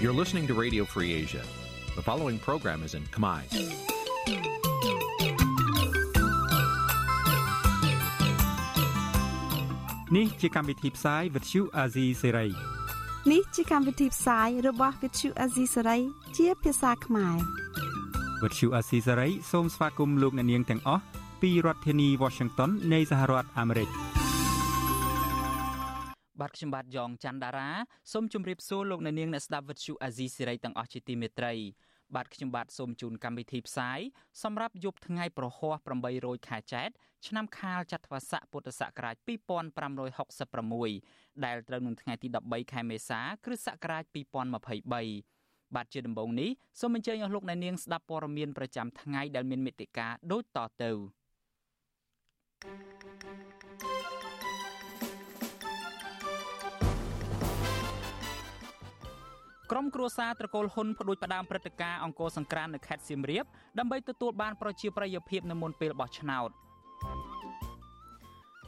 You're listening to Radio Free Asia. The following program is in Khmer. Nǐ chi càm bi tiệp xáy vệt chiu a zì sáy. នេះជាកម្មវិធីផ្សាយរបស់ Vithu Azisari ជាភាសាខ្មែរ វត្តឈូអាស៊ីសេរីសូមស្វាគមន៍លោកអ្នកនាងទាំងអស់ពីរដ្ឋធានី Washington នៃសហរដ្ឋអាមេរិក បាទខ្ញុំបាទយ៉ងច័ន្ទដារាសូមជម្រាបសួរលោកអ្នកនាងអ្នកស្ដាប់វិទ្យុអាស៊ីសេរីទាំងអស់ជាទីមេត្រីបាទខ្ញុំបាទសូមជូនកម្មវិធីផ្សាយសម្រាប់យប់ថ្ងៃប្រហោះ800ខែចែកឆ្នាំខាលចត្វាស័កពុទ្ធសករាជ2566ដែលត្រូវនឹងថ្ងៃទី13ខែមេសាគ្រិស្តសករាជ2023បាទជាដំបូងនេះសូមអញ្ជើញអស់លោកអ្នកនាងស្ដាប់ព័ត៌មានប្រចាំថ្ងៃដែលមានមេត្តាដូចតទៅ។ ក្រុមគ្រួសារត្រកូលហ៊ុនផ្ដួចផ្ដើមព្រឹត្តិការណ៍អង្គរសង្ក្រាននៅខេត្តសៀមរាបដើម្បីទទួលបានប្រជាប្រិយភាពនៅមុនពេលបោះឆ្នោត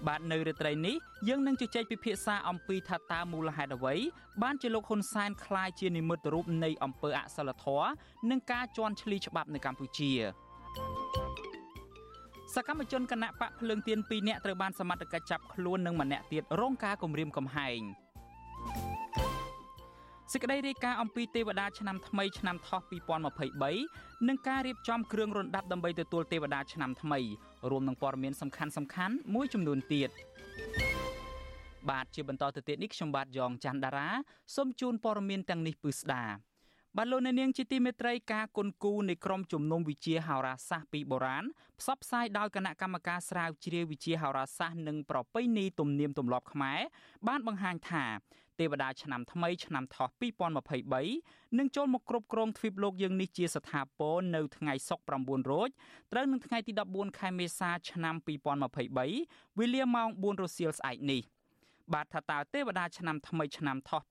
បាទនៅរាត្រីនេះយើងនឹងជជែកពិភាក្សាអំពីថាតើមូលហេតុអ្វី បានជាលោកហ៊ុនសែនក្លាយជានិមិត្តរូបនៃអំពើអសិលធម៌និងការជន់ឈ្លីច្បាប់នៅកម្ពុជាសកម្មជនគណៈបកភ្លើងទៀន2នាក់ត្រូវបានសមត្ថកិច្ចចាប់ខ្លួននិងម្នាក់ទៀតរងការគំរាមកំហែង សេចក្តីរាយការណ៍អំពីទេវតាឆ្នាំថ្មីឆ្នាំថោះ2023និងការរៀបចំគ្រឿងរណ្ដាប់ដើម្បីទទួលទេវតាឆ្នាំថ្មីរួមនឹងព័ត៌មានសំខាន់សំខាន់មួយចំនួនទៀតបាទជាបន្តទៅទៀតនេះខ្ញុំបាទយ៉ងច័ន្ទដារាសូមជូនព័ត៌មានទាំងនេះពឺស្ដាបាទលោកអ្នកនាងជាទីមេត្រីការគុនគូនៃក្រមជំនុំវិជាហោរាសាស្ត្រពីបុរាណផ្សព្វផ្សាយដោយគណៈកម្មការស្រាវជ្រាវវិជាហោរាសាស្ត្រនិងប្រពៃណីទំនៀមទម្លាប់ខ្មែរបានបង្ហាញថា ទេវតាឆ្នាំថ្មីឆ្នាំថោះ2023នឹងចូលមកគ្រប់គ្រងទ្វីបលោកយើងនេះជាស្ថាពរនៅថ្ងៃសុក្រ9រោចត្រូវនឹងថ្ងៃទី14ខែមេសាឆ្នាំ2023វេលាម៉ោង4រសៀលស្អែកនេះបាទថាតើទេវតាឆ្នាំថ្មីឆ្នាំថោះ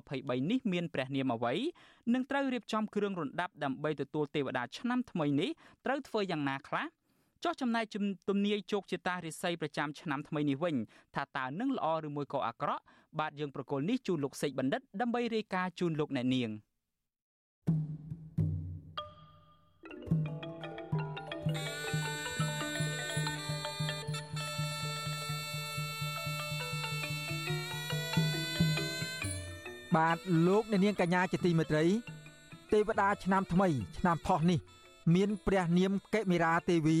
2023នេះមានព្រះនាមអ្វីនិងត្រូវរៀបចំគ្រឿងរណ្ដាប់ដើម្បីទទួលទេវតាឆ្នាំថ្មីនេះត្រូវធ្វើយ៉ាងណាខ្លះ ចោះចំណែកទំនាយជោគជតារិស័យប្រចាំឆ្នាំថ្មីនេះវិញថាតើនឹងល្អឬមួយក៏អាក្រក់បាទយើងប្រកុលនេះជូនលោកសេកបណ្ឌិតដើម្បីរាយការណ៍ជូនលោកអ្នកនាងបាទលោកអ្នកនាងកញ្ញាជាទីមេត្រី ទេវតាឆ្នាំថ្មី ឆ្នាំថោះនេះ មាន ព្រះនាមកេមិរាទេវី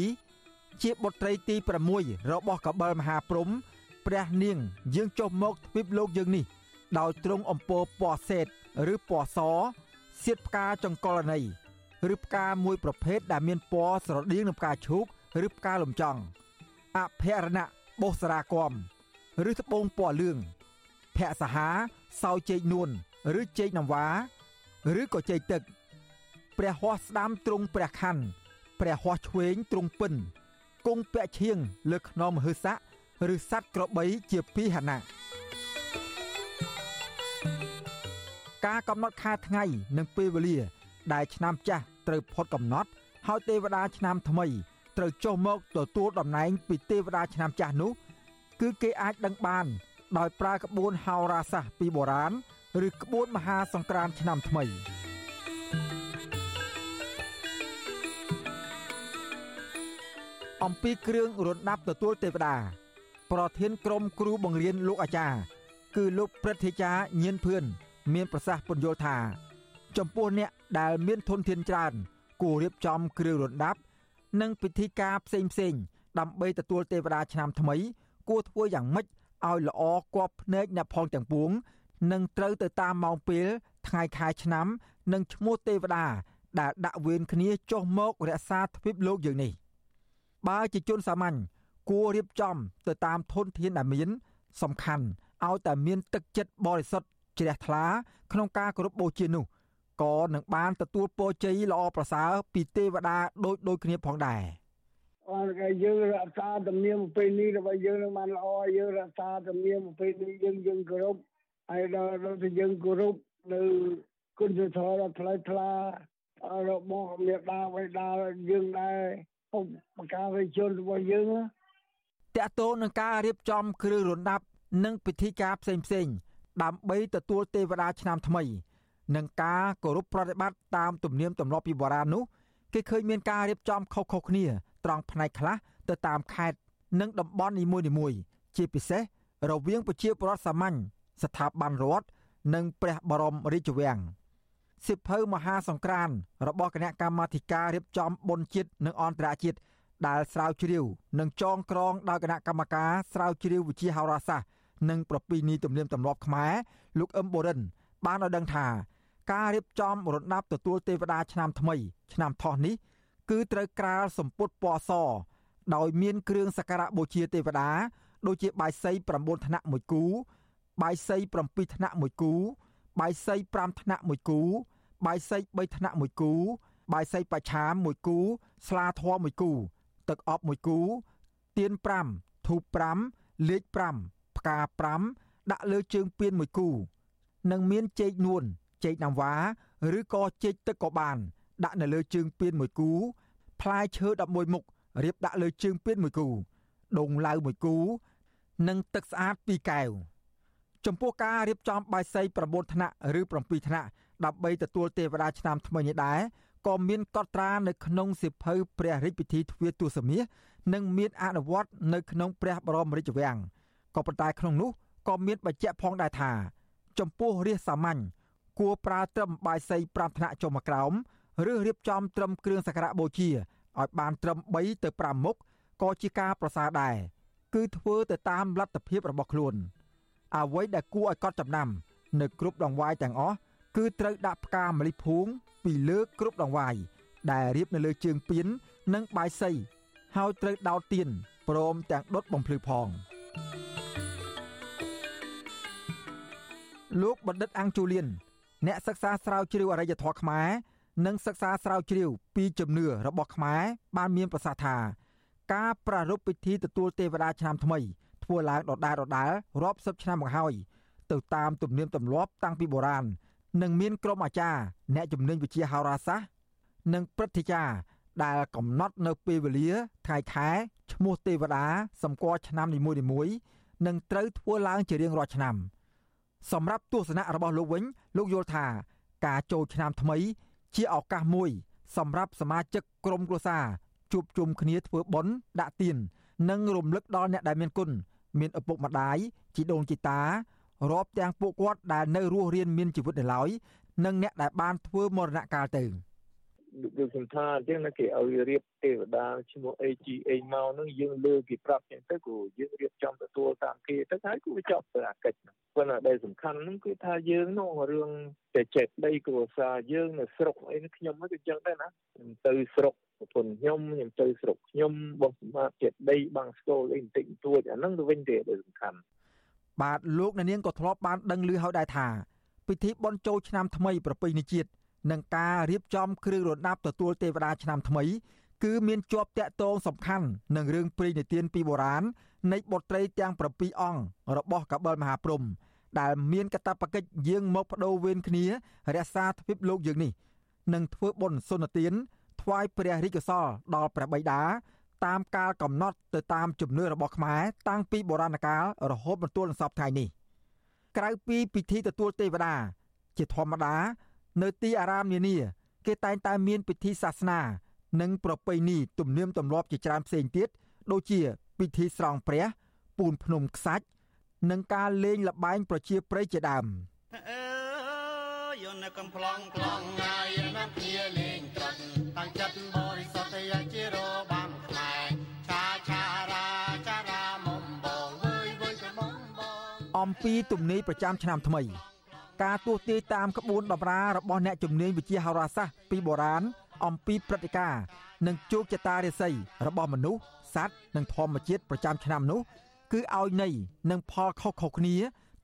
ជាបុត្រីទី6របស់កបិលមហាព្រំព្រះនាងយើងចុះមកទ្វីបលោកយើងនេះ ដោយទ្រង់អំពើពណ៌សេតឬពណ៌សសៀតផ្កាចង្កលន័យឬផ្កាមួយប្រភេទដែលមានពណ៌ស្រដៀងនឹងផ្កាឈូកឬផ្កាលំចង់អភរណៈបុស្រាគមឬត្បូងពណ៌លឿងភ័សហាសោចេកនួនឬចេកណាំវ៉ាឬក៏ចេកទឹក ព្រះហស្ថស្ដាំទ្រង់ព្រះខ័នព្រះហស្ថឆ្វេងទ្រង់ពិន គង់ពាក់ឈៀងលើខ្នងមហឺស័កឬសត្វក្របីជាពីហណៈការកំណត់ខែថ្ងៃនិងពេលវេលា ដែលឆ្នាំចាស់ត្រូវផុតកំណត់ ហើយទេវតាឆ្នាំថ្មីត្រូវចុះមកទទួលតំណែងពីទេវតាឆ្នាំចាស់នោះ គឺគេអាចដឹងបាន ដោយប្រើក្បួនហោរាសាស្ត្រពីបុរាណឬក្បួនមហាសង្ក្រាន្តឆ្នាំថ្មី អំពីគ្រឿងរណ្ដាប់ទទួលទេវតា ប្រធានក្រុមគ្រូបង្រៀនលោកអាចារ្យគឺលោកព្រឹទ្ធាចារ្យញៀនភឿនមានប្រសាសន៍ពន្យល់ថា ចំពោះអ្នកដែលមានធនធានច្រើនគួររៀបចំគ្រឿងរណ្ដាប់ និងពិធីការផ្សេងផ្សេងដើម្បីទទួលទេវតាឆ្នាំថ្មី គួរធ្វើយ៉ាងម៉េចឲ្យល្អគប់ភ្នែកអ្នកផងទាំងពួងនិងត្រូវទៅតាមម៉ោងពេល ថ្ងៃខែឆ្នាំ និងឈ្មោះទេវតា ដែលដាក់វេនគ្នាចុះមករក្សាទ្វីបលោកយើងនេះ បើជាជនសាមញ្ញគួររៀបចំទៅតាមធនធានដែលមាន សំខាន់ឲ្យតែមានទឹកចិត្តបរិសុទ្ធជ្រះថ្លាក្នុងការគោរពបូជានោះក៏នឹងបានទទួលពរជ័យល្អប្រសើរពីទេវតាដូចដូចគ្នាផងដែរអរគុណយើងរក្សាទំនៀមពេលនេះរបស់យើងនឹងបានល្អយើងរក្សាទំនៀមពេលនេះយើងយើងគោរពហើយដល់ដល់ទៅយើងគោរពនៅគុណធម៌ដ៏ថ្លៃថ្លារបស់មេដាបៃតាយើងដែរ ឧបការៈជនរបស់យើងតកតោនឹងការរៀបចំគ្រឿងរណ្ដាប់និងពិធីការផ្សេងផ្សេងដើម្បីទទួលទេវតាឆ្នាំថ្មី និងការគោរពប្រតិបត្តិតាមទំនៀមទម្លាប់ពីបុរាណនោះគេឃើញមានការរៀបចំខុសៗគ្នា ត្រង់ផ្នែកខ្លះទៅតាមខេត្តនិងតំបន់នីមួយៗជាពិសេសរវាងប្រជាពលរដ្ឋសាមញ្ញស្ថាប័នរដ្ឋនិងព្រះបរមរាជវាំង សិភៅមហាសង្ក្រានរបស់គណៈកម្មាធិការរៀបចំបុណ្យជាតិនិងអន្តរជាតិដែលស្រាវជ្រាវនិងចងក្រងដោយគណៈកម្មការស្រាវជ្រាវវិទ្យាហោរាសាស្ត្រនិងប្រពៃណីទំនៀមទម្លាប់ខ្មែរលោកអឹមបូរិន បានឲ្យដឹងថាការរៀបចំរណ្ដាប់ទទួលទេវតាឆ្នាំថ្មី ឆ្នាំថោះនេះគឺត្រូវក្រាលសម្ពុតពណ៌សដោយមានគ្រឿងសក្ការៈបូជាទេវតា ដូចជាបាយសី9ថ្នាក់មួយគូបាយសី7ថ្នាក់មួយគូបាយសី5ថ្នាក់មួយគូ បាយសី3ថ្នាក់មួយគូ បាយសីបច្ឆាមមួយគូ ស្លាធម៌មួយគូ ទឹកអប់មួយគូ ទៀន5ធូប5លេខ5ផ្កា5ដាក់លើជើងពៀនមួយគូ និងមានចេកនួនចេកណាំវ៉ាឬក៏ចេកទឹកក៏បាន ដាក់នៅលើជើងពៀនមួយគូ ផ្លែឈើ11មុខរៀបដាក់លើជើងពៀនមួយគូដងឡៅមួយគូ និងទឹកស្អាត2កែវចំពោះការរៀបចំបាយសី9ថ្នាក់ឬ7ថ្នាក់ ដើម្បីទទួលទេវតាឆ្នាំថ្មីនេះដែរក៏មានកត់ត្រានៅក្នុងសិភៅព្រះរាជពិធីទ្វារទសមាសនិងមានអនុវត្តនៅក្នុងព្រះបរមរាជវាំងក៏ប៉ុន្តែក្នុងនោះក៏មានបញ្ជាក់ផងដែរថាចំពោះរាជសាមញ្ញគួរប្រើត្រឹមបាយសី5ថ្នាក់ចុះមកក្រោមឬរៀបចំត្រឹមគ្រឿងសក្ការៈបូជាឲ្យបានត្រឹម3ទៅ5មុខក៏ជាការប្រសើរដែរគឺធ្វើទៅតាមលទ្ធភាពរបស់ខ្លួន អ្វីដែលគួរឲ្យកត់ចំណាំ នៅគ្រប់ដងវាយទាំងអស់ គឺត្រូវដាក់ផ្កាម្លិះភួងពីលើគ្រប់ដងវាយដែលរៀបនៅលើជើងពៀននិងបាយសីហើយត្រូវដោតទៀនព្រមទាំងដុតបំភ្លឺផងលោកបណ្ឌិតអង្គជូលៀនអ្នកសិក្សាស្រាវជ្រាវអរិយធម៌ខ្មែរនិងសិក្សាស្រាវជ្រាវពីជំនឿរបស់ខ្មែរបានមានប្រសាសន៍ថាការប្រារព្ធពិធីទទួលទេវតាឆ្នាំថ្មីធ្វើឡើងដដែលដដែលរាប់សិបឆ្នាំមកហើយទៅតាមទំនៀមទម្លាប់តាំងពីបុរាណ និងមានក្រុមអាចារ្យអ្នកជំនាញវិទ្យាហោរាសាស្ត្រនិងព្រឹទ្ធាចារ្យដែលកំណត់នៅពេលវេលាថ្ងៃខែឈ្មោះទេវតាសម្គាល់ឆ្នាំនីមួយៗនឹងត្រូវធ្វើឡើងជារៀងរាល់ឆ្នាំ សម្រាប់ទស្សនៈរបស់លោកវិញលោកយល់ថា ការចូលឆ្នាំថ្មី ជាឱកាសមួយ សម្រាប់សមាជិកក្រុមគ្រួសារជួបជុំគ្នាធ្វើបុណ្យដាក់ទាននិងរំលឹកដល់អ្នកដែលមានគុណមានឪពុកម្ដាយជីដូនជីតា រាប់ទាំងពួកគាត់ដែលនៅរស់រានមានជីវិតនៅឡើយនិងអ្នកដែលបានធ្វើមរណកាលទៅដូចខ្ញុំថាអញ្ចឹងគេឲ្យរៀបទេវតាឈ្មោះ AGA មកហ្នឹងយើងលើគេប្រាប់អញ្ចឹងទៅក៏យើងរៀបចំទទួលតាមគេទៅហើយគឺវាចប់ទៅអាកិច្ចហ្នឹងប៉ុន្តែដែលសំខាន់ហ្នឹងគឺថាយើងនោះរឿងតែចេះដីគ្រួសារយើងនៅស្រុកអីខ្ញុំហ្នឹងគឺអញ្ចឹងដែរណាខ្ញុំទៅស្រុកប្រពន្ធខ្ញុំខ្ញុំទៅស្រុកខ្ញុំបោះសម្បត្តិចិត្តដីបាំងស្គលអីបន្តិចបន្តួចអាហ្នឹងទៅវិញទេដែលសំខាន់ បាទលោកអ្នកនាងក៏ធ្លាប់បានដឹងឮហើយដែរថាពិធីបុណ្យចូលឆ្នាំថ្មីប្រពៃណីជាតិនិងការរៀបចំគ្រឿងរណ្ដាប់ទទួលទេវតាឆ្នាំថ្មី គឺមានជាប់តាក់ទងសំខាន់នឹងរឿងព្រេងនិទានពីបុរាណនៃបុត្រីទាំង7អង្គរបស់កបិលមហាព្រហ្មដែលមានកាតព្វកិច្ចយាងមកបដូរវេនគ្នារក្សាទ្វីបលោកយើងនេះនិងធ្វើបុណ្យសុនទានថ្វាយព្រះរាជកុសលដល់ព្រះបិតា តាមកាលកំណត់ទៅតាមជំនឿរបស់ខ្មែរតាំងពីបុរាណកាលរហូតមកទល់នឹងសពថ្ងៃនេះក្រៅពីពិធីទទួលទេវតា ជាធម្មតា នៅទីអារាមនានា គេតែងតែមានពិធីសាសនា និងប្រពៃណីទំនៀមទម្លាប់ជាច្រើនផ្សេងទៀតដូចជាពិធីស្រង់ព្រះពូនភ្នំខ្សាច់និងការលេងល្បែងប្រជាប្រិយជាដើមអើយនៅកំ plong plong ហើយណាស់គ្នាលេងត្រាត់តាំងចិត្តបរិសុទ្ធយាជារបានខ្មែរ ពីទំនេរប្រចាំឆ្នាំថ្មី ការទស្សន៍ទាយតាមក្បួនតម្រារបស់អ្នកជំនាញវិទ្យាហោរាសាស្ត្រពីបុរាណអំពីព្រឹត្តិការណ៍និងជោគជតារាសីរបស់មនុស្សសត្វនិងធម្មជាតិប្រចាំឆ្នាំនោះ គឺឲ្យន័យនិងផលខុសៗគ្នា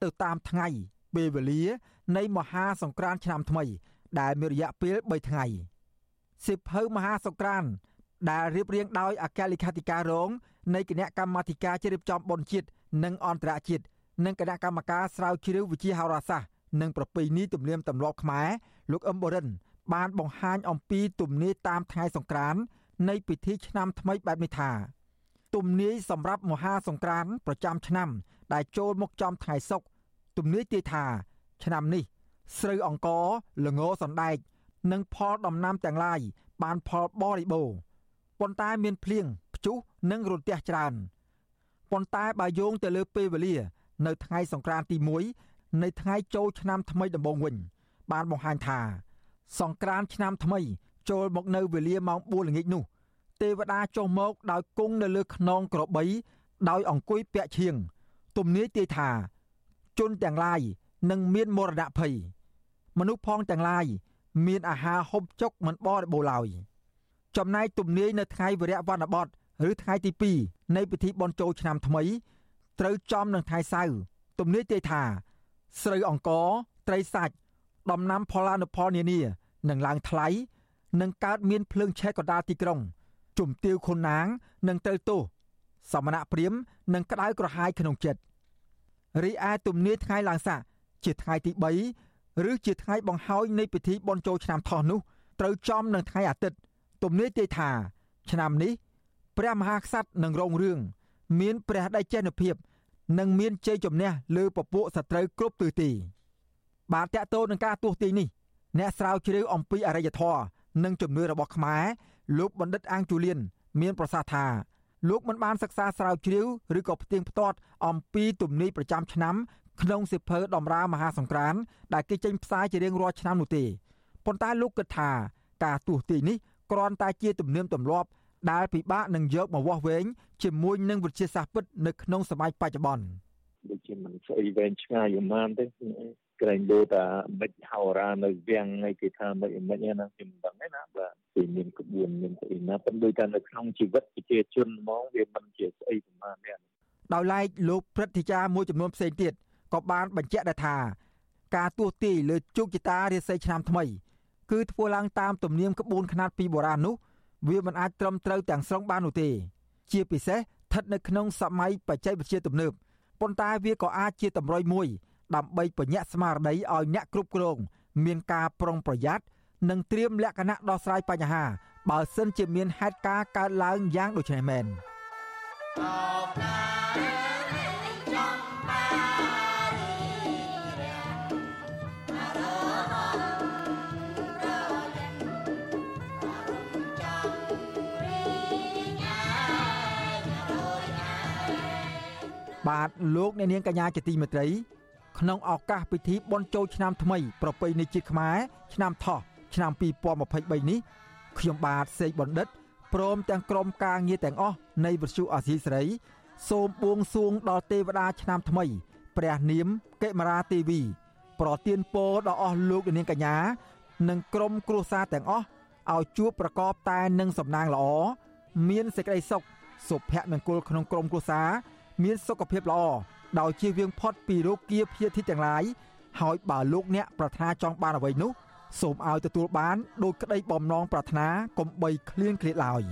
ទៅតាមថ្ងៃពេលវេលា នៃមហាសង្ក្រាន្តឆ្នាំថ្មី ដែលមានរយៈពេល3ថ្ងៃសិភៅមហាសង្ក្រាន្តដែលរៀបរៀងដោយអគ្គលេខាធិការរងនៃគណៈកម្មាធិការជ្រៀបចំបុណ្យជាតិនិងអន្តរជាតិ និងគណៈកម្មការស្រាវជ្រាវវិទ្យាហោរាសាស្ត្រនិងប្រពៃណីទំនៀមទម្លាប់ខ្មែរលោកអឹមបូរិនបានបង្ហាញអំពីទំនាយតាមថ្ងៃសង្ក្រាន្តនៃពិធីឆ្នាំថ្មីបែបនេះថាទំនាយសម្រាប់មហាសង្ក្រាន្តប្រចាំឆ្នាំដែលចូលមកចំថ្ងៃសុក្រទំនាយទាយថាឆ្នាំនេះស្រូវអង្ករល្ងសណ្ដែកនិងផលដំណាំទាំងឡាយបានផលបរិបូរណ៍ប៉ុន្តែមានភ្លៀងព្យុះនិងរន្ទះច្រើនប៉ុន្តែបើយោងទៅលើពេលវេលា នៅថ្ងៃសង្ក្រាន្តទី1នៃថ្ងៃចូលឆ្នាំថ្មីដំបូងវិញ បានបង្ហាញថា សង្ក្រាន្តឆ្នាំថ្មី ចូលមកនៅវេលាម៉ោង4ល្ងាចនោះ ទេវតាចុះមកដោយគង់នៅលើខ្នងក្របី ដោយអង្គុយពាក់ឈៀងទំនាយទាយថា ជនទាំងឡាយនឹងមានមរណភ័យមនុស្សផងទាំងឡាយមានអាហារហូបចុកមិនបរិបូរឡើយចំណែកទំនាយនៅថ្ងៃវរៈវណ្ណបតឬថ្ងៃទី2នៃពិធីបុណ្យចូលឆ្នាំថ្មី ត្រូវចំនឹងថ្ងៃសៅរ៍ទំនាយទេថាស្រូវអង្ករត្រីសាច់ដំណាំផលអនុផលនានានឹងឡើងថ្លៃនឹងកើតមានភ្លើងឆេះកណ្ដាលទីក្រុងជំទាវខុនណាងនឹងត្រូវទោសសមណៈព្រាមនឹងក្តៅក្រហាយក្នុងចិត្តរីឯទំនាយថ្ងៃឡើងស័កជាថ្ងៃទី3ឬជាថ្ងៃបង្ហើយនៃពិធីបុណ្យចូលឆ្នាំថោះនោះត្រូវចំនឹងថ្ងៃអាទិត្យទំនាយទេថា ឆ្នាំនេះព្រះមហាក្សត្រនឹងរងរឿង មានព្រះដៃចេះនភាពនិងមានជ័យជំនះលើពពួកសត្រូវគ្រប់ទិសទីបាទតកតោនឹងការទស្សន៍ទីនេះអ្នកស្រាវជ្រាវអំពីអរិយធម៌និងជំនឿរបស់ខ្មែរលោកបណ្ឌិតអាងជូលៀនមានប្រសាសន៍ថាលោកមិនបានសិក្សាស្រាវជ្រាវឬក៏ផ្ទៀងផ្ទាត់អំពីទំនាយប្រចាំឆ្នាំក្នុងសិភើដំរាមហាសង្ក្រានដែលគេចេញផ្សាយជារៀងរាល់ឆ្នាំនោះទេប៉ុន្តែលោកគិតថាការទស្សន៍ទីនេះគ្រាន់តែជាទំនៀមទម្លាប់ ដែលពិបាកនឹងយកមកវាស់វែងជាមួយនឹងវិទ្យាសាស្ត្រពិតនៅក្នុងសម័យបច្ចុប្បន្នដូចជាមិនស្អីវែងឆ្ងាយប៉ុន្មានទេក្រែងដូចថាមិនហោរានៅវាំងឯគេថាមិនមិនហ្នឹងខ្ញុំមិនដឹងទេណាបាទពីមានក្បួនមានស្អីណាប៉ុន្តែថានៅក្នុងជីវិតប្រជាជនហ្មងវាមិនជាស្អីប៉ុន្មានទេដោយឡែកលោកព្រឹទ្ធាចារ្យមួយចំនួនផ្សេងទៀតក៏បានបញ្ជាក់ដែរថាការទស្សន៍ទាយលើជោគជតារាសីឆ្នាំថ្មី គឺធ្វើឡើងតាមទំនៀមក្បួនខ្នាតពីបុរាណនោះ វាមិនអាចត្រឹមត្រូវទាំងស្រុងបាននោះទេជាពិសេសស្ថិតនៅក្នុងសម័យបច្ចេកវិទ្យាទំនើបប៉ុន្តែវាក៏អាចជាតម្រុយមួយ ដើម្បីបញ្ញាក់ស្មារតីឲ្យអ្នកគ្រប់គ្រងមានការប្រុងប្រយ័ត្ននិងត្រៀមលក្ខណៈដោះស្រាយបញ្ហា បើសិនជាមានហេតុការណ៍កើតឡើងយ៉ាងដូចនេះមែន បាទលោកអ្នកនាងកញ្ញាជាទីមេត្រី ក្នុងឱកាសពិធីបុណ្យចូលឆ្នាំថ្មី ប្រពៃណីជាតិខ្មែរឆ្នាំថោះឆ្នាំ2023នេះខ្ញុំបាទសេកបណ្ឌិតព្រមទាំងក្រុមការងារទាំងអស់នៃវិទ្យុអាស៊ីសេរីសូមបួងសួងដល់ទេវតាឆ្នាំថ្មី ព្រះនាមកេមរាទេវី ប្រទានពរដល់អស់លោកនាងកញ្ញា និងក្រុមគ្រួសារទាំងអស់ឲ្យជួបប្រកបតែនឹងសំណាងល្អមានសេចក្តីសុខសុភមង្គលក្នុងក្រុមគ្រួសារ មានសុខភាពល្អដោយជៀសវាងផុតពីរោគាព្យាធិទាំងឡាយហើយបើលោកអ្នកប្រាថ្នាចង់បានអ្វីនោះសូមឲ្យទទួលបានដោយក្តីបំណងប្រាថ្នាកុំបីឃ្លានឃ្លាតឡើយ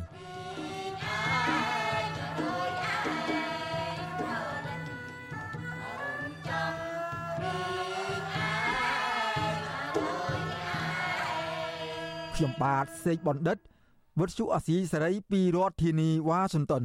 ខ្ញុំបាទសេកបណ្ឌិតវុទ្ធុអាស៊ីសេរីពីរដ្ឋធានីវ៉ាស៊ីនតោន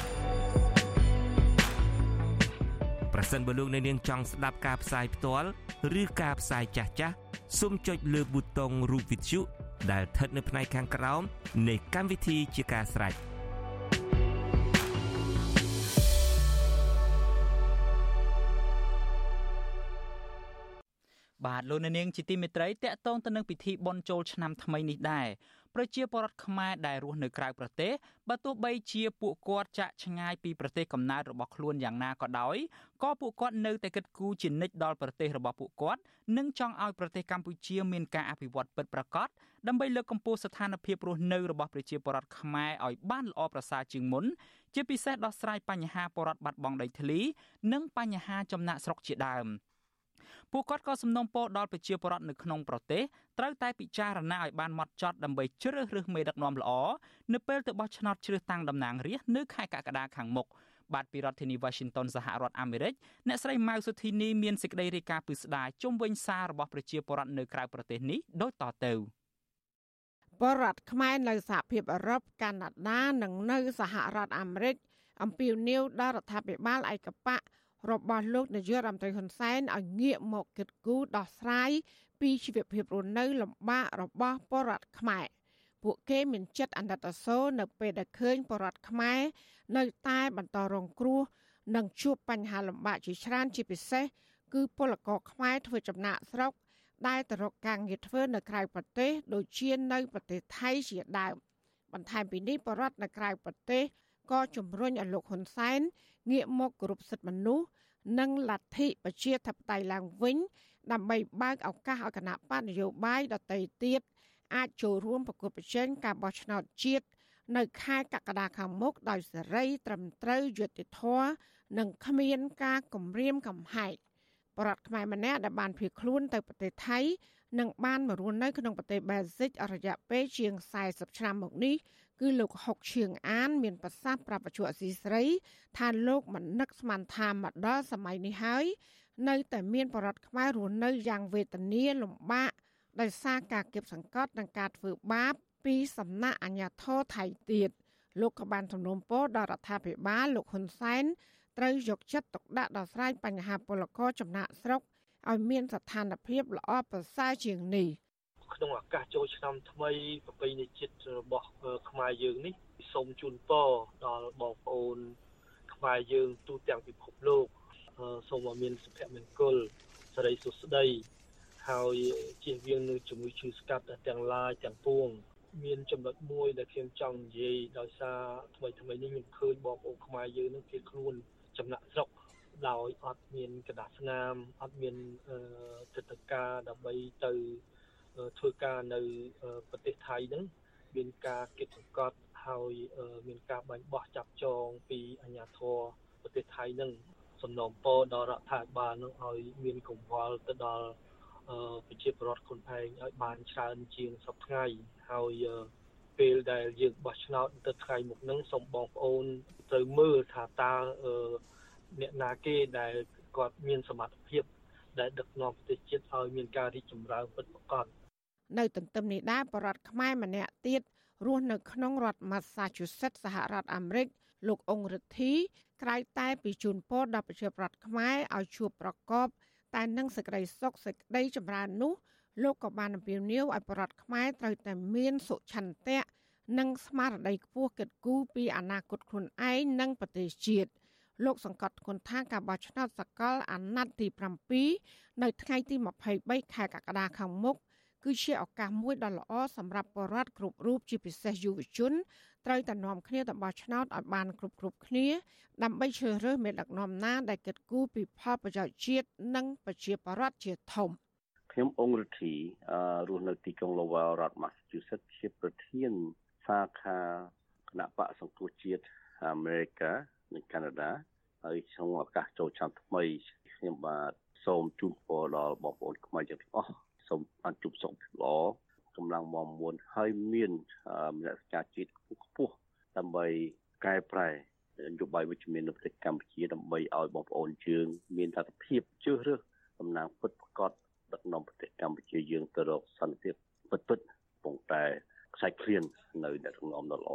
ប្រសិនបើលោកអ្នកនាងចង់ស្ដាប់ការផ្សាយផ្ទាល់ឬការផ្សាយចាស់ចាស់សូមចុចលើប៊ូតុងរូបវិទ្យុដែលស្ថិតនៅផ្នែកខាងក្រោមនៃកម្មវិធីជាការស្ដាយបាទលោកនាងជាទីមេត្រីតកតងទៅនឹងពិធីបុណ្យចូលឆ្នាំថ្មីនេះដែរ ប្រជាពលរដ្ឋខ្មែរដែលរស់នៅក្រៅប្រទេសបើទោះបីជាពួកគាត់ចាក់ឆ្ងាយពីប្រទេសកំណើតរបស់ខ្លួនយ៉ាងណាក៏ដោយក៏ពួកគាត់នៅតែគិតគូរជានិច្ចដល់ប្រទេសរបស់ពួកគាត់និងចង់ឲ្យប្រទេសកម្ពុជាមានការអភិវឌ្ឍពិតប្រាកដដើម្បីលើកកម្ពស់ស្ថានភាពរស់នៅរបស់ប្រជាពលរដ្ឋខ្មែរឲ្យបានល្អប្រសើរជាងមុនជាពិសេសដោះស្រាយបញ្ហាពលរដ្ឋបាត់បង់ដីធ្លី និងបញ្ហាចំណាក់ស្រុកជាដើម។ ពួកគាត់ក៏សំណូមពរដល់ប្រជាពលរដ្ឋនៅក្នុងប្រទេសត្រូវតែពិចារណាឲ្យបានម៉ត់ចត់ដើម្បីជ្រើសរើសមេដឹកនាំល្អនៅពេលទៅបោះឆ្នោតជ្រើសតាំងតំណាងរាស្ត្រនៅខែកក្កដាខាងមុខបាទពីរដ្ឋធានី Washington សហរដ្ឋអាមេរិកអ្នកស្រីម៉ៅសុធីនីមានសេចក្តីរាយការណ៍ពីស្ដារជុំវិញសាររបស់ប្រជាពលរដ្ឋនៅក្រៅប្រទេសនេះដូចតទៅបរដ្ឋខ្មែរនៅសហភាពអឺរ៉ុបកាណាដានិងនៅសហរដ្ឋអាមេរិកអំពាវនាវដល់រដ្ឋាភិបាលឯកបក របស់លោកនាយករដ្ឋមន្ត្រីហ៊ុនសែនឲ្យងាកមកគិតគូរដោះស្រាយពីជីវភាពរស់នៅលំបាករបស់ពលរដ្ឋខ្មែរពួកគេមានចិត្តអាណិតអាសូរនៅពេលដែលឃើញពលរដ្ឋខ្មែរនៅតែបន្តរងគ្រោះនិងជួបបញ្ហាលំបាកជាច្រើនជាពិសេសគឺពលករខ្មែរធ្វើចំណាក់ស្រុកដែលទៅរកការងារធ្វើនៅក្រៅប្រទេស ដូចជានៅប្រទេសថៃជាដើមបន្ថែមពីនេះបរដ្ឋនៅក្រៅប្រទេសក៏ជំរុញឲ្យលោកហ៊ុនសែន ងាកមកគោរពសិទ្ធិមនុស្សនិងលទ្ធិប្រជាធិបតេយ្យឡើងវិញ ដើម្បីបើកឱកាសឲ្យគណៈបកនយោបាយដទៃទៀតអាចចូលរួមប្រគល់ប្រជែងការបោះឆ្នោតជាតិនៅខែកក្កដាខាងមុខដោយសេរី ត្រឹមត្រូវយុត្តិធម៌និងគ្មានការគំរាមកំហែងបរដ្ឋខ្មែរម្នាក់ដែលបានភៀសខ្លួនទៅប្រទេសថៃនិងបានមករស់នៅក្នុងប្រទេសបែលហ្សិកអរយៈពេលជាង40ឆ្នាំមកនេះ គឺលោកហុកឈៀងអាន មានប្រសាសន៍ប្រាប់បច្ចុប្បន្នអសីស្រី ថាលោកមិននឹកស្មានថាមកដល់សម័យនេះហើយនៅតែមានបរិវត្តខ្មែររស់នៅយ៉ាងវេទនាលំបាកដោយសារការគៀបសង្កត់និងការធ្វើបាបពីសំណាក់អាជ្ញាធរថៃទៀតលោកក៏បានសំណូមពរដល់រដ្ឋាភិបាលលោកហ៊ុនសែនត្រូវយកចិត្តទុកដាក់ដល់ស្រ័យបញ្ហាពលករចំណាក់ស្រុកឲ្យមានស្ថានភាពល្អប្រសើរជាងនេះ ក្នុងឱកាសចូលឆ្នាំថ្មីប្រពៃណីជាតិរបស់ខ្មែរយើងនេះសូមជូនពរដល់បងប្អូនខ្មែរយើងទូទាំងពិភពលោកសូមឲ្យមានសុភមង្គលសិរីសុស្ដីហើយជៀសវាងនឹងជំងឺឈឺស្កាត់ទាំងឡាយទាំងពួងមានចំណុចមួយដែលខ្ញុំចង់និយាយដោយសារថ្មីថ្មីនេះខ្ញុំឃើញបងប្អូនខ្មែរយើងនឹងគេខ្លួនចំណាក់ស្រុកដោយអត់មានកដាស្នាមអត់មានទឹកតការដើម្បីទៅ ធ្វើការនៅប្រទេសថៃហ្នឹងមានការគិតសង្កត់ហើយមានការបាញ់បោះចាប់ចងពីអាជ្ញាធរប្រទេសថៃហ្នឹងសំណូមពរដល់រដ្ឋាភិបាលនឹងឲ្យមានកង្វល់ទៅដល់ប្រជាពលរដ្ឋខ្លួនឯងឲ្យបានច្រើនជាងសពថ្ងៃហើយពេលដែលយើងបោះឆ្នោតទៅថ្ងៃមុខហ្នឹងសូមបងប្អូនត្រូវមើលថាតើអ្នកណាគេដែលគាត់មានសមត្ថភាពដែលដឹកនាំប្រទេសជាតិឲ្យមានការរីកចម្រើនពិតប្រាកដ នៅទន្ទឹមនេះដែរបរដ្ឋខ្មែរម្នាក់ទៀតរស់នៅក្នុងរដ្ឋ Massachusetts សហរដ្ឋអាមេរិកលោកអង្គរិទ្ធីក្រៅតែពីជូនពរដល់ប្រជាប្រដ្ឋខ្មែរឲ្យជួបប្រកបតែនឹងសេចក្តីសុខសេចក្តីចម្រើននោះលោកក៏បានអំពាវនាវឲ្យប្រជាខ្មែរត្រូវតែមានសុឆន្ទៈនិងស្មារតីខ្ពស់គិតគូរពីអនាគតខ្លួនឯងនិងប្រទេសជាតិលោកសង្កត់ធ្ងន់ថាការបោះឆ្នោតសកលអាណត្តិទី7នៅថ្ងៃទី23ខែកក្កដាខាងមុខ គឺជាឱកាសមួយដ៏ល្អសម្រាប់បរដ្ឋគ្រប់រូបជាពិសេសយុវជនត្រូវតែនាំគ្នាទៅបោះឆ្នោតឲ្យបានគ្រប់គ្រប់គ្នា ដើម្បីជ្រើសរើសមេដឹកនាំណាដែលគិតគូរពីផលប្រយោជន៍ជាតិនិងប្រជាប្រដ្ឋជាធំខ្ញុំអង្គរិទ្ធីរស់នៅទីក្រុង Lowell រដ្ឋ Massachusetts ជាប្រធានសាខាគណៈបកសង្គ្រោះជាតិអាមេរិកនិងកាណាដាហើយក្នុងឱកាសចូលឆ្នាំថ្មីខ្ញុំបាទសូមជូនពរដល់បងប្អូនខ្មែរទាំងអស់ សូមបានជួបសុខភាពល្អកម្លាំងមមួនហើយមានមនសិការជាតិខ្ពស់ដើម្បីកែប្រែនយោបាយវិជ្ជមាននៅប្រទេសកម្ពុជាដើម្បីឲ្យបងប្អូនយើងមានលទ្ធភាពជឿរើសតំណាងពិតប្រាកដដឹកនាំប្រទេសកម្ពុជាយើងទៅរកសន្តិភាពពិតពិតកំពុងតែខ្សែឃ្លាននៅអ្នកដឹកនាំដ៏ល្អ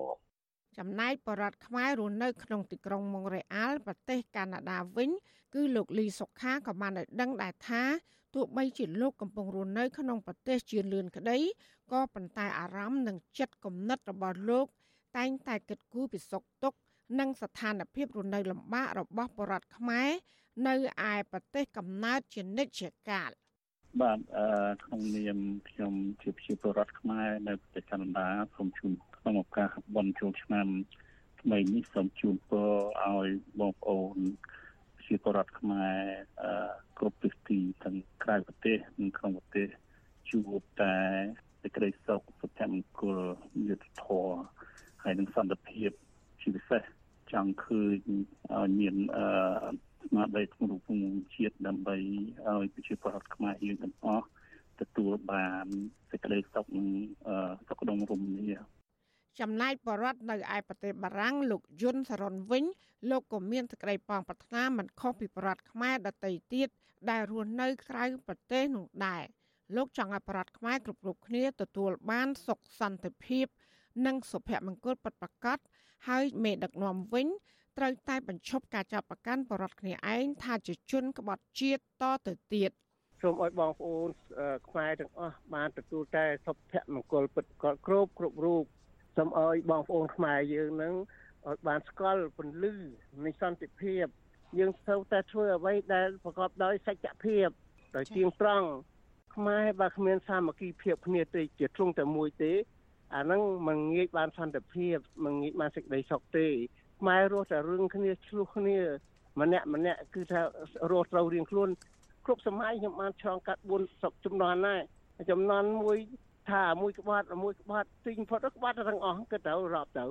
ចំណែកបរដ្ឋខ្មែររស់នៅក្នុងទីក្រុងម៉ុងរ៉េអាល់ប្រទេសកាណាដាវិញ គឺលោកលីសុខាក៏បានឲ្យដឹងដែរថា ទោះបីជាលោកកំពុងរស់នៅក្នុងប្រទេសជឿនលឿនក្តីក៏ប៉ុន្តែអារម្មណ៍និងចិត្តគំនិតរបស់លោក តែងតែគិតគូរពីសុខទុក្ខនិងស្ថានភាពរស់នៅលំបាករបស់បរដ្ឋខ្មែរនៅឯប្រទេសកំណើតជានិច្ចកាលបាទអឺក្នុងនាមខ្ញុំជាប្រជាពលរដ្ឋខ្មែរនៅប្រទេសកាណាដាសូមជូនក្នុងឱកាសបុណ្យចូលឆ្នាំថ្មីនេះសូមជូនពរឲ្យបងប្អូន ជាពលរដ្ឋខ្មែរអឺគ្រប់ទិសទីទាំងក្រៅប្រទេសនិងក្នុងប្រទេសជួបតែសេចក្តីសុខសុភមង្គលយុត្តិធម៌ហើយនិងសន្តិភាពជាពិសេសចង់ឃើញឲ្យមានអឺស្មារតីក្នុងរូបជាតិដើម្បីឲ្យប្រជាពលរដ្ឋខ្មែរយើងទាំងអស់ទទួលបានសេចក្តីសុខនិងសុខដុមរមនា ចំណែកបរដ្ឋនៅឯប្រទេសបារាំងលោកយុនសរុនវិញលោកក៏មានសេចក្តីប៉ងប្រាថ្នាមិនខុសពីបរដ្ឋខ្មែរដទៃទៀតដែលរស់នៅក្រៅប្រទេសនោះដែរលោកចង់ឲ្យបរដ្ឋខ្មែរគ្រប់គ្រប់គ្នាទទួលបានសុខសន្តិភាព និងសុភមង្គលពិតប្រាកដហើយមេដឹកនាំវិញត្រូវតែបញ្ឈប់ការចាប់ប្រកាន់បរដ្ឋគ្នាឯងថាជាជនក្បត់ជាតិតទៅទៀតសូមឲ្យបងប្អូនខ្មែរទាំងអស់បានទទួលតែសុភមង្គលពិតប្រាកដគ្រប់គ្រប់រូប សូមឲ្យបងប្អូនខ្មែរយើងនឹងឲ្យបានស្គាល់ពន្លឺនៃសន្តិភាព យើងត្រូវតែធ្វើអ្វីដែលប្រកបដោយសច្ចភាពដោយទៀងត្រង់ខ្មែរបើគ្មានសាមគ្គីភាពគ្នាទេជាទ្រង់តែមួយទេអាហ្នឹងមិនងាយបានសន្តិភាពមិនងាយបានសេចក្តីសុខទេខ្មែររស់តែរឿងគ្នាឆ្លោះគ្នាម្នាក់ម្នាក់គឺថារស់ត្រូវរៀងខ្លួនគ្រប់សម័យខ្ញុំបានឆ្លងកាត់4សុខចំនួនណាចំនួនមួយ ថាមួយក្បាត់មួយក្បាត់ទិញផុតក្បាត់ទាំងអស់គិតទៅរាប់ទៅ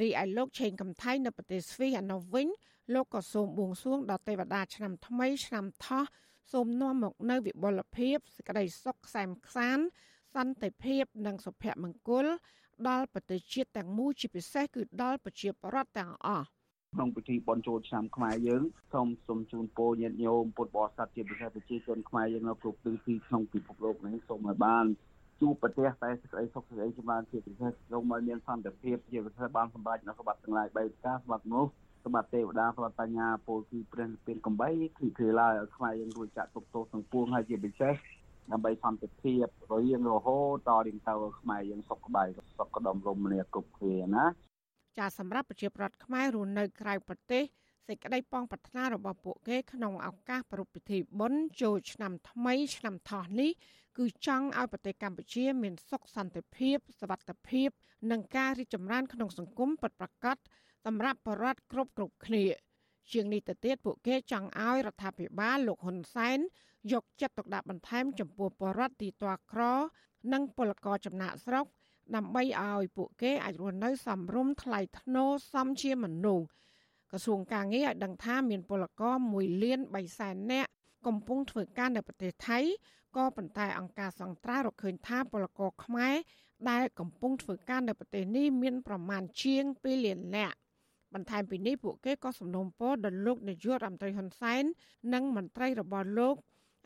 រីឯលោកឆេងកំថៃនៅប្រទេសស្វីសឯនោះវិញលោកក៏សូមបួងសួងដល់ទេវតាឆ្នាំថ្មីឆ្នាំថោះសូមនាំមកនៅវិបុលភាពសេចក្តីសុខខ្សែមខ្សានសន្តិភាពនិងសុភមង្គល ដល់ប្រទេសជាតិទាំងមូលជាពិសេសគឺដល់ប្រជាពលរដ្ឋទាំងអស់ក្នុងពិធីបុណ្យចូលឆ្នាំខ្មែរយើងសូមសូមជូនពរញាតិញោមពុទ្ធបរិស័ទជាពិសេសប្រជាជនខ្មែរយើងនៅគ្រប់ទិសទីក្នុងពិភពលោកនេះសូមឲ្យបាន ជួបប្រទេសតែសេចក្តីសុខសេចក្តីចម្រើនជាពិសេសសូមឲ្យមានសន្តិភាពជាពិសេសបានសម្រេចនៅសម្បត្តិទាំងឡាយបីប្រការសម្បត្តិមនុស្សសម្បត្តិទេវតាសម្បត្តិបញ្ញាពលគឺព្រះនិព្វានកំបីគឺគ្រាឡើយឲ្យខ្មែរយើងរួចចាក់ទុកទោសទាំងពួងហើយជាពិសេសដើម្បីសន្តិភាពររៀងរហូតតរៀងទៅខ្មែរយើងសុខក្បាយសុខដុមរមនាគ្រប់គ្នាណាចាសម្រាប់ប្រជាប្រដ្ឋខ្មែររស់នៅក្រៅប្រទេសសេចក្តីប៉ងប្រាថ្នារបស់ពួកគេក្នុងឱកាសប្រពៃពិធីបុណ្យចូលឆ្នាំថ្មីឆ្នាំថោះនេះ គឺចង់ឲ្យប្រទេសកម្ពុជាមានសុខសន្តិភាពសวัสดิភាព និងការរីកចម្រើនក្នុងសង្គមពិតប្រាកដសម្រាប់ប្រជាពលរដ្ឋគ្រប់គ្រប់គ្នាជាងនេះទៅទៀតពួកគេចង់ឲ្យរដ្ឋាភិបាលលោកហ៊ុនសែនយកចិត្តទុកដាក់បន្ថែមចំពោះប្រជាពលរដ្ឋទីទាល់ក្រ និងពលករចំណាក់ស្រុកដើម្បីឲ្យពួកគេអាចរស់នៅសមរម្យថ្លៃថ្នូរសមជាមនុស្សក្រសួងការងារឲ្យដឹងថាមានពលករ1លាន3សែននាក់កំពុងធ្វើការនៅប្រទេសថៃ ក៏ប៉ុន្តែអង្គការសង្ត្រារកឃើញថាពលករខ្មែរដែលកំពុងធ្វើការនៅប្រទេសនេះមានប្រមាណជាង2លាននាក់បន្ថែមពីនេះពួកគេក៏សំណូមពរដល់លោកនាយករដ្ឋមន្ត្រីហ៊ុនសែននិងមន្ត្រីរបស់លោក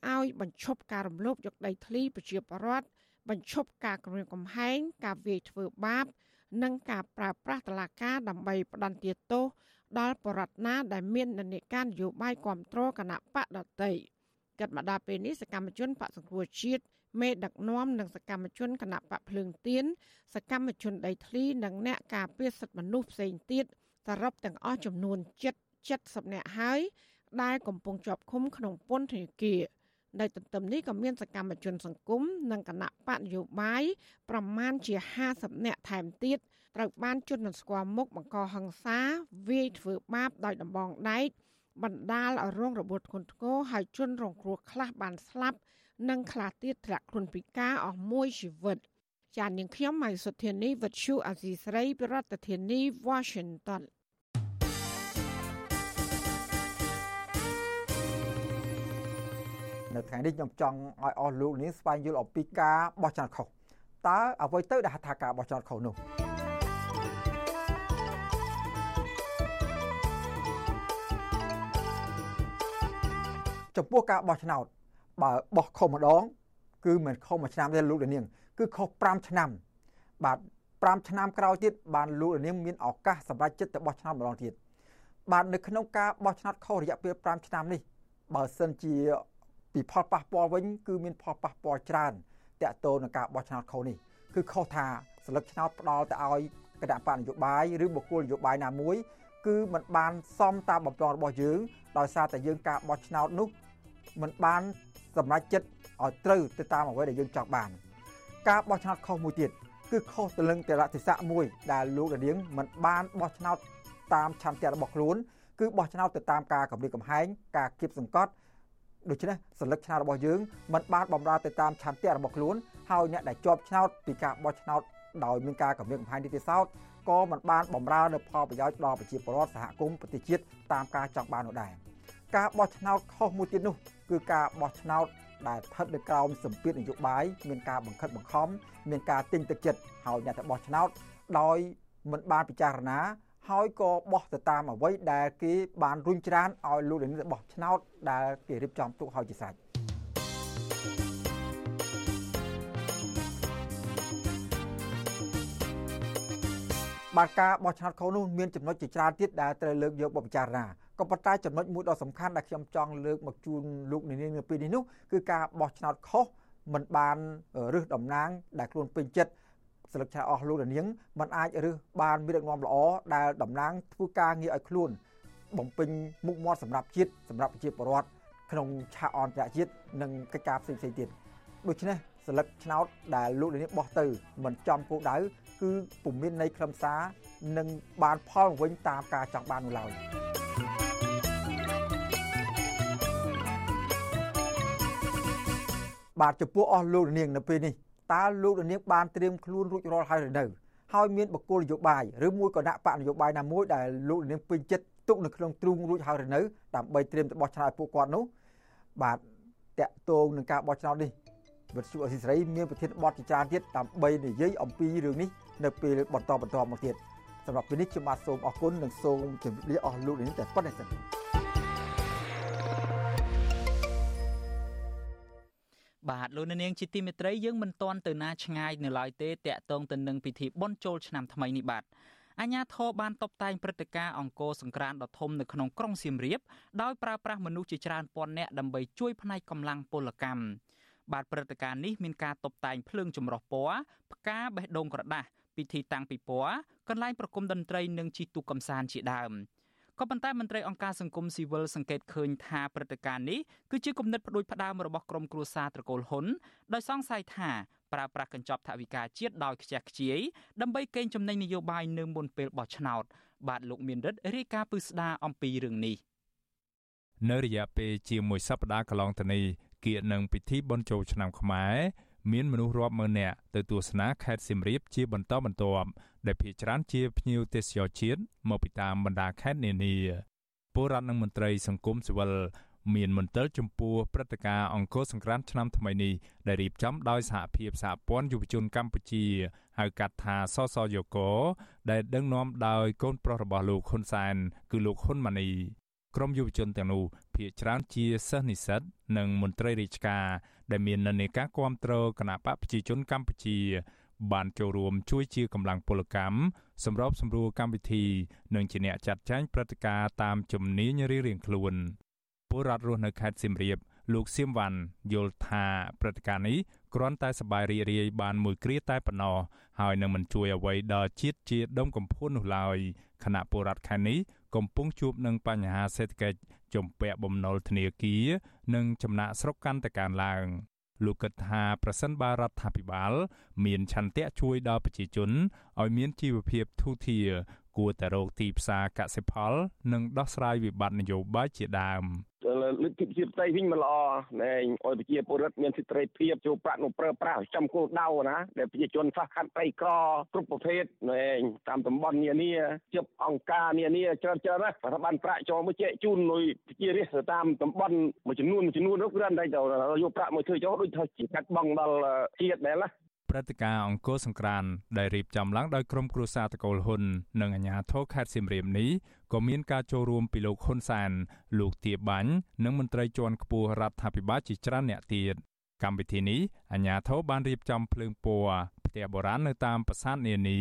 ឲ្យបញ្ឈប់ការរំលោភយកដីធ្លីប្រជាពលរដ្ឋបញ្ឈប់ការគំរាមកំហែងការវាយធ្វើបាប និងការប្រើប្រាស់តឡាការដើម្បីផ្ដន្ទាទោសដល់បរដ្ឋណាដែលមាននិន្នាការនយោបាយគ្រប់គ្រងគណៈបកដតី កាត់មកដល់ពេលនេះសកម្មជនបកសង្គ្រោះជាតិមេដឹកនាំនិងសកម្មជនគណៈបកភ្លើងទៀនសកម្មជនដីធ្លីនិងអ្នកការពារសិទ្ធិមនុស្សផ្សេងទៀតសរុបទាំងអស់ចំនួន7 70នាក់ហើយដែលកំពុងជាប់ឃុំក្នុងពន្ធនាគារនៅទន្ទឹមនេះក៏មានសកម្មជនសង្គមនិងគណៈបកនយោបាយប្រមាណជា50នាក់ថែមទៀតត្រូវបានជន់មិនស្គាល់មុខបង្កហិង្សាវាយធ្វើបាបដោយដំបងដែក បណ្ដាលឲ្យរងរបួសធ្ងន់ធ្ងរហើយជនរងគ្រោះខ្លះបានស្លាប់ និងខ្លះទៀតធ្លាក់ខ្លួនពិការអស់មួយជីវិតចាននាងខ្ញុំម៉ៃសុធានីវិទ្យុអាស៊ីស្រីប្រធានាធិបតី Washington នៅថ្ងៃនេះខ្ញុំចង់ឲ្យអស់លោកនេះស្វែងយល់អំពីការបោះឆ្នោតខុសតើអ្វីទៅដែលហៅថាការបោះឆ្នោតខុសនោះ ចំពោះការបោះឆ្នោតបើបោះខុសម្ដង គឺមិនខុសមួយឆ្នាំទេលោកលានាង គឺខុស5ឆ្នាំ បាទ5ឆ្នាំក្រោយទៀតបានលោកលានាងមានឱកាសសម្រាប់ចិត្តទៅបោះឆ្នោតម្ដងទៀតបាទនៅក្នុងការបោះឆ្នោតខុសរយៈពេល5ឆ្នាំនេះបើសិនជាពីផលប៉ះពាល់វិញ គឺមានផលប៉ះពាល់ច្រើនតាក់ទងនឹងការបោះឆ្នោតខុសនេះគឺខុសថាស្លឹកឆ្នោតផ្ដាល់ទៅឲ្យគណៈបកនយោបាយឬបុគ្គលនយោបាយណាមួយ គឺมันបានសមតាមបំណងរបស់យើងដោយសារតែយើងការបោះឆ្នោតនោះ มันបានសម្រេចចិត្តឲ្យត្រូវទៅតាមអ្វីដែលយើងចង់បាន ការបោះឆ្នោតខុសមួយទៀតគឺខុសទៅនឹងតលតិស័កមួយដែលលោកដានៀងមិនបានបោះឆ្នោតតាមឆន្ទៈរបស់ខ្លួន គឺបោះឆ្នោតទៅតាមការកម្រិតកំហែងការគៀបសង្កត់ដូច្នេះសញ្ញាឆ្នោតរបស់យើងមិនបានបំរើទៅតាមឆន្ទៈរបស់ខ្លួនហើយអ្នកដែលជាប់ឆ្នោតពីការបោះឆ្នោតដោយមានការកម្រិតកំហែងនេះទេសោតក៏មិនបានបំរើនៅផលប្រយោជន៍ដល់ប្រជាពលរដ្ឋសហគមន៍ប្រទេសជាតិតាមការចង់បាននោះដែរការបោះឆ្នោតខុសមួយទៀតនោះ គឺការបោះឆ្នោតដែលស្ថិតនៅក្រោមសម្ពាធនយោបាយមានការបង្ខិតបង្ខំមានការទិញទឹកចិត្តហើយអ្នកទៅបោះឆ្នោតដោយមិនបានពិចារណាហើយក៏បោះទៅតាមអ្វីដែលគេបានរុញច្រានឲ្យលោកលានបោះឆ្នោតដែលគេរៀបចំទុកឲ្យជាស្រេច បាទការបោះឆ្នោតខុសនោះមានចំណុចជាច្រើនទៀតដែលត្រូវលើកយកមកពិចារណាក៏ប៉ុន្តែចំណុចមួយដ៏សំខាន់ដែលខ្ញុំចង់លើកមកជូនលោកនាងនៅពេលនេះនោះគឺការបោះឆ្នោតខុសមិនបានរឹសតំណាង ដែលខ្លួនពេញចិត្តស្លឹកឆាអស់លោកនាងมันអាចរឹសបានមានដឹកនាំល្អដែលតំណាងធ្វើការងារឲ្យខ្លួន បំពេញមុខមាត់សម្រាប់ជាតិសម្រាប់ប្រជាពលរដ្ឋក្នុងឆាកអន្តរជាតិនិងកិច្ចការផ្សេងៗទៀតដូច្នេះ ស្លឹកឆ្នោតដែលលោកនាងបោះទៅមិនចំគោលដៅគឺពុំមានន័យខ្លឹមសារនិងបានផលវិញតាមការចង់បាននោះឡើយបាទចំពោះអស់លោកនាងនៅពេលនេះតើលោកនាងបានត្រៀមខ្លួនរួចរាល់ហើយឬនៅហើយមានបកគលនយោបាយឬមួយក៏ដាក់បកនយោបាយណាមួយដែលលោកនាងពេញចិត្តទុកនៅក្នុងទ្រូងរួចហើយឬនៅដើម្បីត្រៀមទៅបោះឆ្នោតពួកគាត់នោះបាទតកតងនឹងការបោះឆ្នោតនេះ វិទ្យុអសីសេរីមានប្រធានបទជាច្រើនទៀតដើម្បីនិយាយអំពីរឿងនេះនៅពេលបន្តបន្តមកទៀតសម្រាប់ពេលនេះខ្ញុំបាទសូមអរគុណនិងសូមជម្រាបលាអស់លោកនាងតែប៉ុណ្្នេះសិនបាទលោកនាងជាទីមេត្រីយើងមិនទាន់ទៅណាឆ្ងាយនៅឡើយទេតាក់ទងទៅនឹងពិធីបុណ្យចូលឆ្នាំថ្មីនេះបាទអាញាធរបានតបតែងព្រឹត្តិការណ៍អង្គរសង្ក្រានដ៏ធំនៅក្នុងក្រុងសៀមរាបដោយប្រើប្រាស់មនុស្សជាច្រើនពាន់នាក់ដើម្បីជួយផ្នែកកម្លាំងពលកម្ម បាទព្រឹត្តិការណ៍នេះមានការតបតែងភ្លើងចម្រុះពណ៌ផ្កាបេះដូងក្រដាសពិធីតាំងពិព័រណ៍កន្លែងប្រគំតន្ត្រីនិងជិះទូកកំសាន្តជាដើមក៏ប៉ុន្តែមន្ត្រីអង្គការសង្គមស៊ីវិលសង្កេតឃើញថាព្រឹត្តិការណ៍នេះគឺជាគំនិតផ្ដួចផ្ដើមរបស់ក្រុមគ្រួសារត្រកូលហ៊ុនដោយសង្ស័យថាប្រើប្រាស់កញ្ចប់ថវិកាជាតិដោយខ្ជះខ្ជាយដើម្បីកេងចំណេញនយោបាយនៅមុនពេលបោះឆ្នោត បាទលោកមានរិទ្ធរាយការណ៍ពឹស្ដារអំពីរឿងនេះនៅរយៈពេលជាមួយសប្តាហ៍កន្លងទៅនេះ គៀកនឹងពិធីបុណ្យចូលឆ្នាំខ្មែរមានមនុស្សរាប់ម៉ឺននាក់ទៅទស្សនាខេត្តសៀមរាបជាបន្តបន្ទាប់ដែលភាគច្រើនជាភ្ញៀវទេសចរជាតិមកពីតាមបណ្ដាខេត្តនានាពលរដ្ឋនិងមន្ត្រីសង្គមស៊ីវិលមានមន្ទិលចំពោះព្រឹត្តិការណ៍អង្គរសង្ក្រាន្តឆ្នាំថ្មីនេះដែលរៀបចំដោយសហភាពសហព័ន្ធយុវជនកម្ពុជាហៅកាត់ថាសសយកដែលដឹកនាំដោយកូនប្រុសរបស់លោកហ៊ុនសែនគឺលោកហ៊ុនម៉ាណី ក្រុមយុវជនទាំងនោះភាគច្រើនជាសិស្សនិស្សិតនិងមន្ត្រីរាជការដែលមាននិន្នាការគ្រប់គ្រងគណៈបកប្រជាជនកម្ពុជា បានចូលរួមជួយជាកម្លាំងពលកម្មសម្របសម្រួលកម្មវិធីនិងជាអ្នកចាត់ចែងព្រឹត្តិការណ៍តាមជំនាញរៀងៗខ្លួនពលរដ្ឋរស់នៅខេត្តសៀមរាបលោកសៀមវ៉ាន់យល់ថាព្រឹត្តិការណ៍នេះគ្រាន់តែសប្បាយរីករាយបានមួយគ្រាតែប៉ុណ្ណោះហើយនឹងមិនជួយអ្វីដល់ជាតិជាដុំកំភួននោះឡើយខណៈពលរដ្ឋខេត្តនេះ កំពុងជួបនឹងបញ្ហាសេដ្ឋកិច្ចជំពាក់បំណុលធនាគារនិងចំណាក់ស្រុកកាន់តែកើនឡើងលោកគិតថាប្រសិនបើរដ្ឋាភិបាល មានឆន្ទៈជួយដល់ប្រជាជនឲ្យមានជីវភាពធូរធារ គួរតែរកទីផ្សារកសិផល និងដោះស្រាយវិបត្តិនយោបាយជាដើមលទ្ធិប្រជាធិបតេយ្យវិញមិនល្អណែឲ្យប្រជាពលរដ្ឋមានសិទ្ធិសេរីភាពចូលប្រាក់នោះប្រើប្រាស់ចំគោលដៅណាដែលប្រជាជនខ្វះខាតប្រៃក្រគ្រប់ប្រភេទណែតាមតំបន់នានាជិបអង្គការនានាច្រើនច្រើនណារដ្ឋបាលប្រាក់ចូលមកចែកជូនលុយប្រជារាស្ត្រតាមតំបន់មួយចំនួនមួយចំនួននោះគ្រាន់តែយកប្រាក់មកធ្វើចោលដូចថាជាកាត់បងដល់ជាតិដែរណា ព្រឹត្តិការណ៍អង្គរសង្ក្រានដែលរៀបចំឡើងដោយក្រុមគ្រួសារតកូលហ៊ុននិងអាជ្ញាធរខេត្តសៀមរាបនេះក៏មានការចូលរួមពីលោកហ៊ុនសាន លោកទាបាញ់និងមន្ត្រីជាន់ខ្ពស់រដ្ឋាភិបាលជាច្រើនអ្នកទៀតកម្មវិធីនេះអាជ្ញាធរបានរៀបចំភ្លើងពណ៌ផ្ទះបុរាណនៅតាមប្រាសាទនានា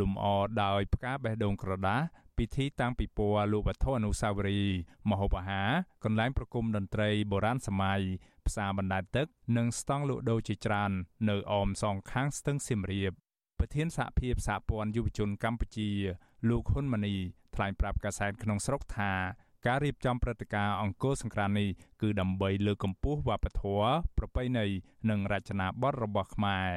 លំអដោយផ្កាបេះដូងក្រដាសពិធីតាំងពិព័រណ៍លោកវត្ថុអនុស្សាវរីយ៍មហូបអាហារកន្លែងប្រគំតន្ត្រីបុរាណសម័យ ផ្សារបណ្ដែតទឹក និងស្តង់លក់ដូរជាច្រើន នៅអមសងខាងស្ទឹងសៀមរាបប្រធានសហភាពសហព័ន្ធយុវជនកម្ពុជា លោកហ៊ុនម៉ាណីថ្លែងប្រាប់កាសែតក្នុងស្រុកថាការរៀបចំព្រឹត្តិការណ៍អង្គរសង្គ្រាន្តនេះគឺដើម្បីលើកកម្ពស់វប្បធម៌ប្រពៃណីនិងរចនាបថរបស់ខ្មែរ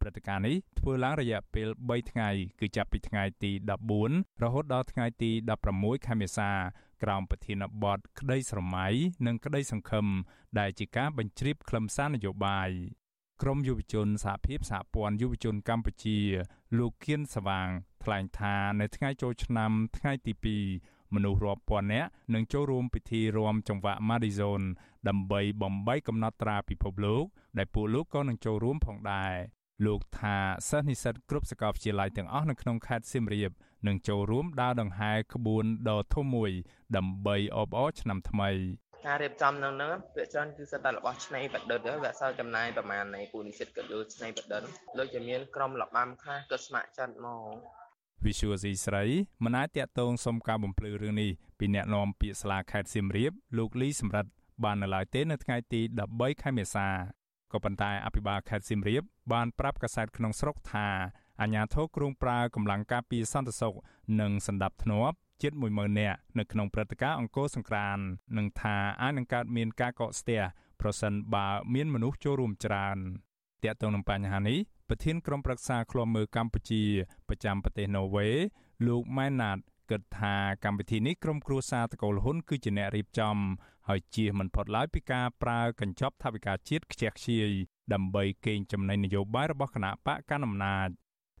ព្រឹត្តិការណ៍នេះធ្វើឡើងរយៈពេល3ថ្ងៃ គឺចាប់ពីថ្ងៃទី14រហូតដល់ថ្ងៃទី16ខែមេសា ក្រោមប្រធានបទក្តីស្រមៃនិងក្តីសង្ឃឹមដែលជាការបញ្ជ្រាបខ្លឹមសារនយោបាយក្រមយុវជនសហភាពសហព័ន្ធយុវជនកម្ពុជា លោកគៀនសវាង ថ្លែងថានៅថ្ងៃចូលឆ្នាំថ្ងៃទី2មនុស្សរាប់ពាន់នាក់នឹងចូលរួមពិធីរាំចង្វាក់ Madison ដើម្បីបំបីកំណត់ត្រាពិភពលោក ដែលពួកលោកក៏នឹងចូលរួមផងដែរលោកថាសិស្សនិស្សិតគ្រប់សាកលវិទ្យាល័យទាំងអស់នៅក្នុងខេត្តសៀមរាប នឹងចូលរួមដើរដង្ហែក្បួនដ៏ធំមួយ ដើម្បីអបអរឆ្នាំថ្មីការរៀបចំនឹងហ្នឹងវាច្រើនគឺសិតតែរបស់ឆ្នៃបដិទ្ធវាអសល់ចំណាយប្រមាណនៃពូនិស្សិតក៏យល់ឆ្នៃបដិទ្ធលោកជាមានក្រុមលបាំខ្លះក៏ស្ម័គ្រចិត្តមក Visual C ស្រីមិនអាចតាក់ទងសុំការបំភ្លឺរឿងនេះពីអ្នកនាំពាក្យស្លាខេត្តសៀមរាបលោកលីសម្រិតបាននៅឡើយទេនៅថ្ងៃទី13ខែមេសាក៏ប៉ុន្តែអភិបាលខេត្តសៀមរាបបានប្រាប់កាសែតក្នុងស្រុកថា អាជ្ញាធរគ្រងប្រើកម្លាំងការពារសន្តិសុខនិងសម្ដាប់ធ្នាប់ជិត10000នាក់នៅក្នុងព្រឹត្តិការណ៍អង្គរសង្គ្រាន្តនិងថាអាចនឹងកើតមានការកកស្ទះប្រសិនបើមានមនុស្សចូលរួមច្រើនទាក់ទងនឹងបញ្ហានេះប្រធានក្រុមប្រឹក្សាឃ្លាំមើលកម្ពុជាប្រចាំប្រទេសណូវេលោកម៉ែនណាតគិតថាកម្មវិធីនេះក្រុមគ្រួសារតកូលហ៊ុនគឺជាអ្នករៀបចំ ហើយជៀសមិនផុតឡើយពីការប្រើកញ្ចប់ថវិកាជាតិខ្ជះខ្ជាយដើម្បីកេងចំណេញនយោបាយរបស់គណៈបកកណ្ដាលអំណាច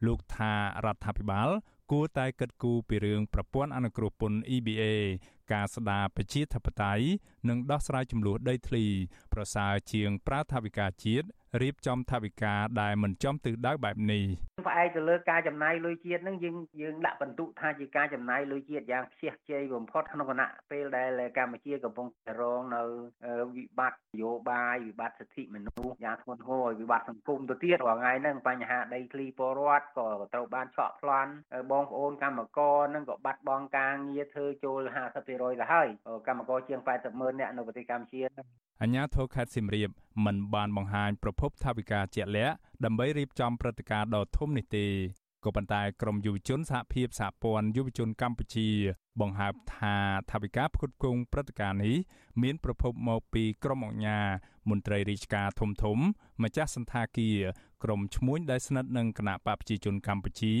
លោកថារដ្ឋាភិបាលគួរតែគិតគូរពីរឿងប្រព័ន្ធអនុគ្រោះពន្ធ EBA ការស្ដារប្រជាធិបតេយ្យនិងដោះស្រាយចំនួនដីធ្លី ប្រសើរជាងប្រើថវិកាជាតិរៀបចំថវិកាដែលមិនចំទិសដៅបែបនេះផ្អែកទៅលើការចំណាយលុយជាតិនឹងយើងយើងដាក់បន្ទុកថាជាការចំណាយលុយជាតិយ៉ាងខ្ជះខ្ជាយបំផុតក្នុងគណៈពេលដែលកម្ពុជាកំពុងរងនៅវិបត្តិនយោបាយវិបត្តិសិទ្ធិមនុស្សយ៉ាងធ្ងន់ធ្ងរវិបត្តិសង្គមទៅទៀតរាល់ថ្ងៃហ្នឹងបញ្ហាដីធ្លីពលរដ្ឋក៏ត្រូវបានឆក់ប្លន់បងប្អូនកម្មករនឹងក៏បាត់បង់ការងារធ្វើចូល50%ទៅហើយកម្មករជាង80ម៉ឺននាក់នៅប្រទេសកម្ពុជាអញ្ញាធរខេត្តសៀមរាបមិនបានបង្ហាញប្រភពថាវិការជាក់លាក់ដើម្បីរៀបចំព្រឹត្តិការណ៍ដ៏ធំនេះទេក៏ប៉ុន្តែក្រមយុវជនសហភាពសហព័ន្ធយុវជនកម្ពុជា បង្ហើបថាថាវិការផ្គត់ផ្គង់ព្រឹត្តិការណ៍នេះមានប្រភពមកពីក្រមអង្គការមន្ត្រីរាជការធំធំ ម្ចាស់សន្តាគារក្រមឈ្មួញដែលស្និទ្ធនឹងគណៈបកប្រជាជនកម្ពុជា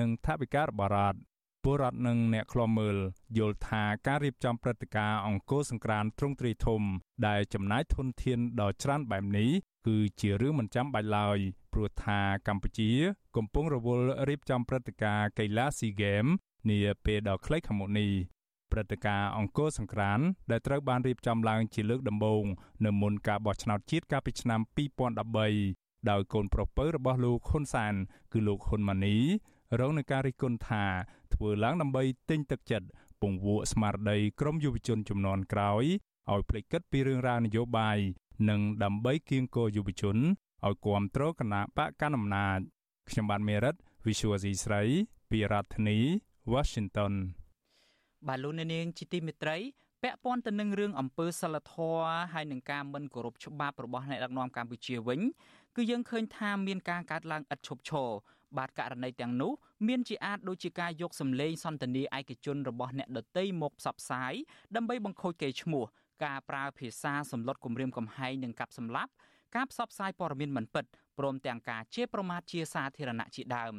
និងថាវិការរបស់រដ្ឋ ពលរដ្ឋនិងអ្នកឃ្លាំមើលយល់ថាការរៀបចំព្រឹត្តិការណ៍អង្គរសង្ក្រាន្តទ្រង់ទ្រាយធំ ដែលចំណាយធនធានដ៏ច្រើនបែបនេះគឺជារឿងមិនចាំបាច់ឡើយព្រោះថាកម្ពុជា កំពុងរវល់រៀបចំព្រឹត្តិការណ៍កីឡាស៊ីហ្គេមនាពេលដ៏ខ្លីខាងមុខនេះព្រឹត្តិការណ៍អង្គរសង្ក្រាន្តដែលត្រូវបានរៀបចំឡើងជាលើកដំបូងនៅមុនការបោះឆ្នោតជាតិកាលពីឆ្នាំ2013ដោយកូនប្រុសពៅរបស់លោកហ៊ុនសាន គឺលោកហ៊ុនម៉ាណីរងនឹងការរិះគន់ថា ធ្វើឡើងដើម្បីទិញទឹកចិត្តពង្វក់ស្មារតីក្រមយុវជនចំនួនក្រោយឲ្យភ្លេចគិតពីរឿងរ៉ាវនយោបាយនិងដើម្បីគៀងគរយុវជនឲ្យគ្រប់គ្រងគណៈបកកណ្ដាលអំណាចខ្ញុំបាទមេរិត Visual C ស្រីពីរដ្ឋធានី Washington បាទលោកនាងជាទីមេត្រីពាក់ព័ន្ធទៅនឹងរឿងអំពើសិលធម៌ហើយនឹងការមិនគោរពច្បាប់របស់អ្នកដឹកនាំកម្ពុជាវិញ គឺយើងឃើញថាមានការកាត់ឡើងឥតឈប់ឈរ បាទករណីទាំងនោះមានជាអាចដូចជាការយកសម្លេងសន្ទនាឯកជនរបស់អ្នកដតីមកផ្សព្វផ្សាយដើម្បីបង្ខូចកេរ្តិ៍ឈ្មោះការប្រើភាសាសម្លុតគំរាមកំហែងនិងកាប់សម្លាប់ការផ្សព្វផ្សាយព័ត៌មានមិនពិតព្រមទាំងការជេរប្រមាថជាសាធារណៈជាដើម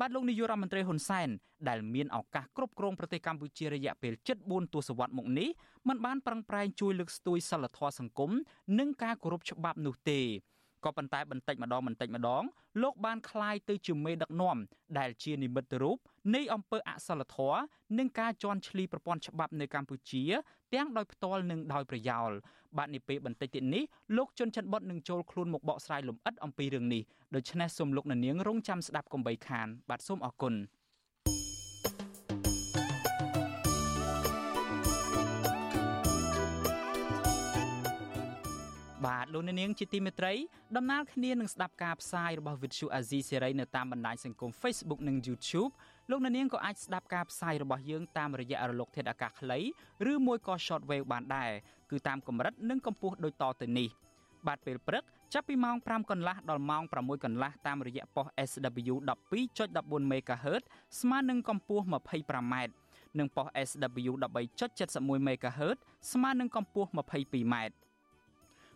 បាទលោកនាយករដ្ឋមន្ត្រីហ៊ុនសែនដែលមានឱកាសគ្រប់គ្រងប្រទេសកម្ពុជារយៈពេល74ទសវត្សរ៍មកនេះមិនបានប្រឹងប្រែងជួយលើកស្ទួយសិលធម៌សង្គមនិងការគោរពច្បាប់នោះទេ ក៏ប៉ុន្តែបន្តិចម្ដងបន្តិចម្ដងលោកបានคลายទៅជាមេដឹកនាំដែលជានិមិត្តរូបនៃអំពើអសិលធម៌និងការជន់ឈ្លីប្រព័ន្ធច្បាប់នៅកម្ពុជាទាំងដោយផ្ទាល់និងដោយប្រយោលបាទនេះពេលបន្តិចទៀតនេះលោកជុនច័ន្ទបុតនឹងចូលខ្លួនមកបកស្រាយលម្អិតអំពីរឿងនេះដូច្នេះសូមលោកនាងរងចាំស្ដាប់កុំបីខាន បាទសូមអរគុណ លោកអ្នកនាងជាទីមេត្រីដំណើរគ្នានឹងស្ដាប់ការផ្សាយរបស់ Vuthu Azizi Serai នៅតាមបណ្ដាញសង្គម Facebook និង YouTube លោកអ្នកនាងក៏អាចស្ដាប់ការផ្សាយរបស់យើងតាមរយៈរលកធាតុអាកាសខ្លីឬមួយក៏ Shortwave បានដែរគឺតាមកម្រិតនិងកម្ពស់ដូចតទៅនេះបាទពេលព្រឹកចាប់ពីម៉ោង5កន្លះដល់ម៉ោង6កន្លះតាមរយៈប៉ុស SW 12.14 MHz ស្មើនឹងកម្ពស់ 25m និងប៉ុស SW 13.71 MHz ស្មើនឹងកម្ពស់ 22m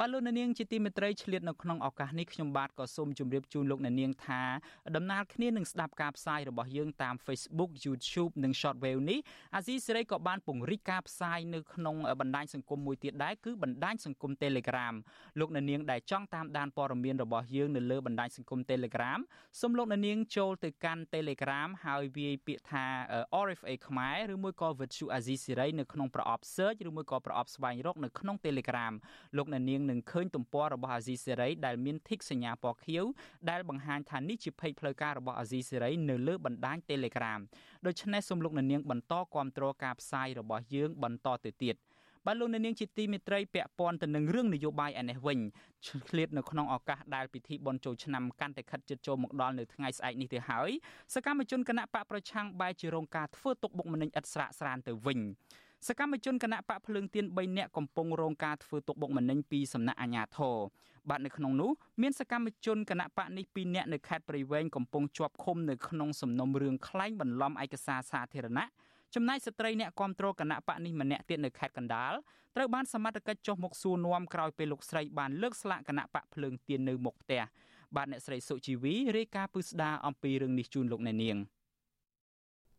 បាទលោកនាងជាទីមេត្រីឆ្លៀតនៅក្នុងឱកាសនេះខ្ញុំបាទក៏សូមជម្រាបជូនលោកនាងថាដំណើរគ្នានឹងស្ដាប់ការផ្សាយរបស់យើងតាម Facebook YouTube និង Shortwave នេះអាស៊ីសេរីក៏បានពង្រីកការផ្សាយនៅក្នុងបណ្ដាញសង្គមមួយទៀតដែរគឺបណ្ដាញសង្គម Telegram លោកនាងដែលចង់តាមដានព័ត៌មានរបស់យើងនៅលើបណ្ដាញសង្គម Telegram សូមលោកនាងចូលទៅកាន់ Telegram ហើយវាយពាក្យថា RFA ខ្មែរឬមួយក៏ Virtual Azizi Siri នៅក្នុងប្រអប់ Search ឬមួយក៏ប្រអប់ស្វែងរកនៅក្នុង Telegram លោកនាងនឹងឃើញទំព័ររបស់អាស៊ីសេរីដែលមានធីកសញ្ញាពណ៌ខៀវដែលបង្ហាញថានេះជា page ផ្លូវការរបស់អាស៊ីសេរីនៅលើបណ្ដាញ Telegram ដូច្នេះសូមលោកអ្នកនាងបន្តគ្រប់គ្រងការផ្សាយរបស់យើងបន្តទៅទៀតបាទលោកអ្នកនាងជាទីមេត្រីពាក់ព័ន្ធទៅនឹងរឿងនយោបាយឯនេះវិញឆ្លៀតនៅក្នុងឱកាសដែលពិធីបុណ្យចូលឆ្នាំកាន់តែខិតជិតចូលមកដល់នៅថ្ងៃស្អែកនេះទៅហើយសកម្មជនគណៈបកប្រឆាំងបែរជារងការធ្វើទុកបុកម្នេញឥតស្រាកស្រានទៅវិញ សកម្មជនគណៈបកភ្លើងទៀន3នាក់កំពុងរងការធ្វើទុកបុកម្នេញពីសំណាក់អាជ្ញាធរបាទនៅក្នុងនោះមានសកម្មជនគណៈបកនេះ2នាក់នៅខេត្តព្រៃវែងកំពុងជាប់ឃុំនៅក្នុងសំណុំរឿងក្លែងបន្លំឯកសារសាធារណៈចំណែកស្ត្រីអ្នកគាំទ្រគណៈបកនេះម្នាក់ទៀតនៅខេត្តកណ្ដាលត្រូវបានសមត្ថកិច្ចចុះមកសួរនាំក្រោយពេលលោកស្រីបានលើកស្លាកគណៈបកភ្លើងទៀននៅមុខផ្ទះបាទអ្នកស្រីសុជីវីរាយការណ៍ពឹស្ដារអំពីរឿងនេះជូនលោកអ្នកនាង។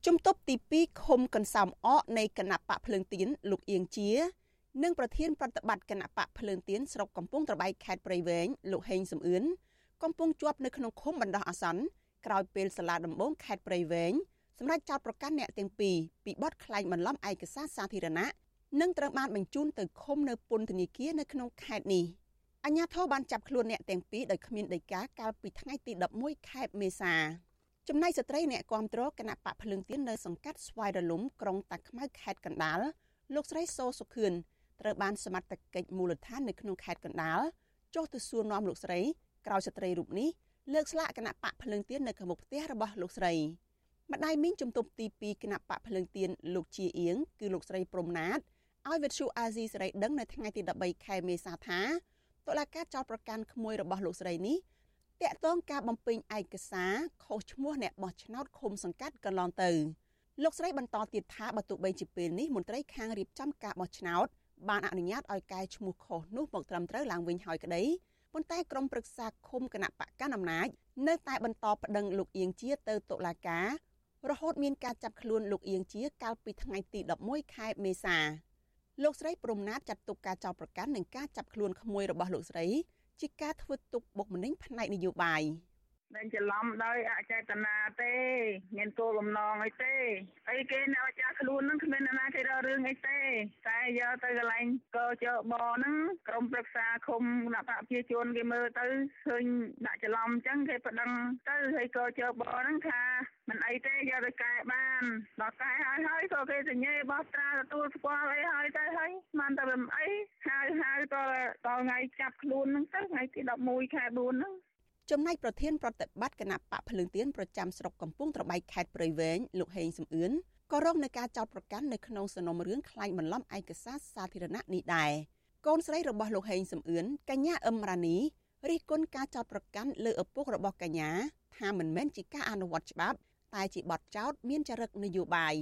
ជំទប់ទី2ឃុំកន្សោមអកនៃគណៈបកភ្លើងទៀនលោកអៀងជានិងប្រធានប្រតិបត្តិគណៈបកភ្លើងទៀនស្រុកកំពង់ត្របែកខេត្តព្រៃវែងលោកហេងសំអឿនកំពុងជាប់នៅក្នុងឃុំបណ្ដោះអាសន្នក្រោយពេលសាលាដំបងខេត្តព្រៃវែងសម្រាប់ចោតប្រកាន់អ្នកទាំងពីរពីបទក្លែងបន្លំឯកសារសាធារណៈនិងត្រូវបានបញ្ជូនទៅឃុំនៅពន្ធនាគារនៅក្នុងខេត្តនេះអញ្ញាធិបបានចាប់ខ្លួនអ្នកទាំងពីរដោយគ្មានដីកាកាលពីថ្ងៃទី11ខែមេសា ចំណែកស្ត្រីអ្នកគាំទ្រគណៈបកភ្លើងទៀននៅសង្កាត់ស្វាយរលំក្រុងតាខ្មៅខេត្តកណ្ដាលលោកស្រីសូសុខឿនត្រូវបានសមត្ថកិច្ចមូលដ្ឋាននៅក្នុងខេត្តកណ្ដាលចុះទៅសួរនាំលោកស្រីក្រោយស្ត្រីរូបនេះលើកស្លាកគណៈបកភ្លើងទៀននៅខាងមុខផ្ទះរបស់លោកស្រីម្ដាយមីងជំទប់ទី2គណៈបកភ្លើងទៀនលោកជាអៀងគឺលោកស្រីព្រំណាតឲ្យវិទ្យុអាស៊ីសេរីដឹងនៅថ្ងៃទី13ខែមេសាថាតុលាការចោទប្រកាន់ក្មួយរបស់លោកស្រីនេះ តាក់ទងការបំពេញឯកសារខុសឈ្មោះអ្នកបោះឆ្នោតឃុំសង្កាត់កន្លងទៅលោកស្រីបន្តទៀតថាបើទោះបីជាពេលនេះមន្ត្រីខាងរៀបចំការបោះឆ្នោតបានអនុញ្ញាតឲ្យកែឈ្មោះខុសនោះមកត្រឹមត្រូវឡើងវិញហើយក្តីប៉ុន្តែក្រុមប្រឹក្សាឃុំគណៈបកកណ្ដាលអំណាចនៅតែបន្តប្តឹងលោកអៀងជាទៅតុលាការរហូតមានការចាប់ខ្លួនលោកអៀងជាកាលពីថ្ងៃទី11ខែមេសាលោកស្រីព្រំណាតចាត់ទុកការចោទប្រកាន់និងការចាប់ខ្លួនក្មួយរបស់លោកស្រី ជាការធ្វើទុកបុកម្នេញផ្នែកនយោបាយ មិនច្រឡំដោយអចេតនាទេមានគោលបំណងអីទេអីគេនៅចាស់ខ្លួននឹងគ្មានអ្នកណាគេរករឿងអីទេតែយកទៅកន្លែងកជបហ្នឹងក្រុមប្រឹក្សាឃុំគណៈបកប្រជាជនគេមើលទៅឃើញដាក់ច្រឡំអញ្ចឹងគេប្តឹងទៅហើយកជបហ្នឹងថាមិនអីទេយកទៅកែបានដល់កែហើយហើយក៏គេសញ្ញេបោះត្រាទទួលស្គាល់អីហើយទៅហើយមិនតែមិនអីហៅហៅតតថ្ងៃចាប់ខ្លួនហ្នឹងទៅថ្ងៃទី11ខែ4ហ្នឹង ចំណែកប្រធានប្រតិបត្តិគណៈបកភ្លើងទៀនប្រចាំស្រុកកំពង់ត្របែកខេត្តព្រៃវែងលោកហេងសំអឿនក៏រងនឹងការចោទប្រកាន់នៅក្នុងសំណុំរឿងក្លែងបន្លំឯកសារសាធារណៈនេះដែរកូនស្រីរបស់លោកហេងសំអឿនកញ្ញាអឹមរ៉ានីរិះគន់ការចោទប្រកាន់លើឪពុករបស់កញ្ញាថាមិនមែនជាការអនុវត្តច្បាប់តែជាបទចោទមានចរិតនយោបាយ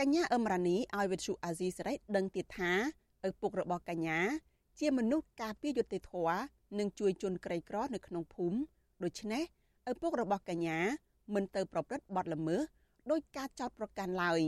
កញ្ញាអឹមរ៉ានីឲ្យវិទ្យុអាស៊ីសេរីដឹងទៀតថាឪពុករបស់កញ្ញា ជាមនុស្សការពារយុត្តិធម៌ និងជួយជនក្រីក្រនៅក្នុងភូមិដូច្នេះឪពុករបស់កញ្ញាមិនទៅប្រព្រឹត្តបទល្មើសដោយការចោទប្រកាន់ឡើយ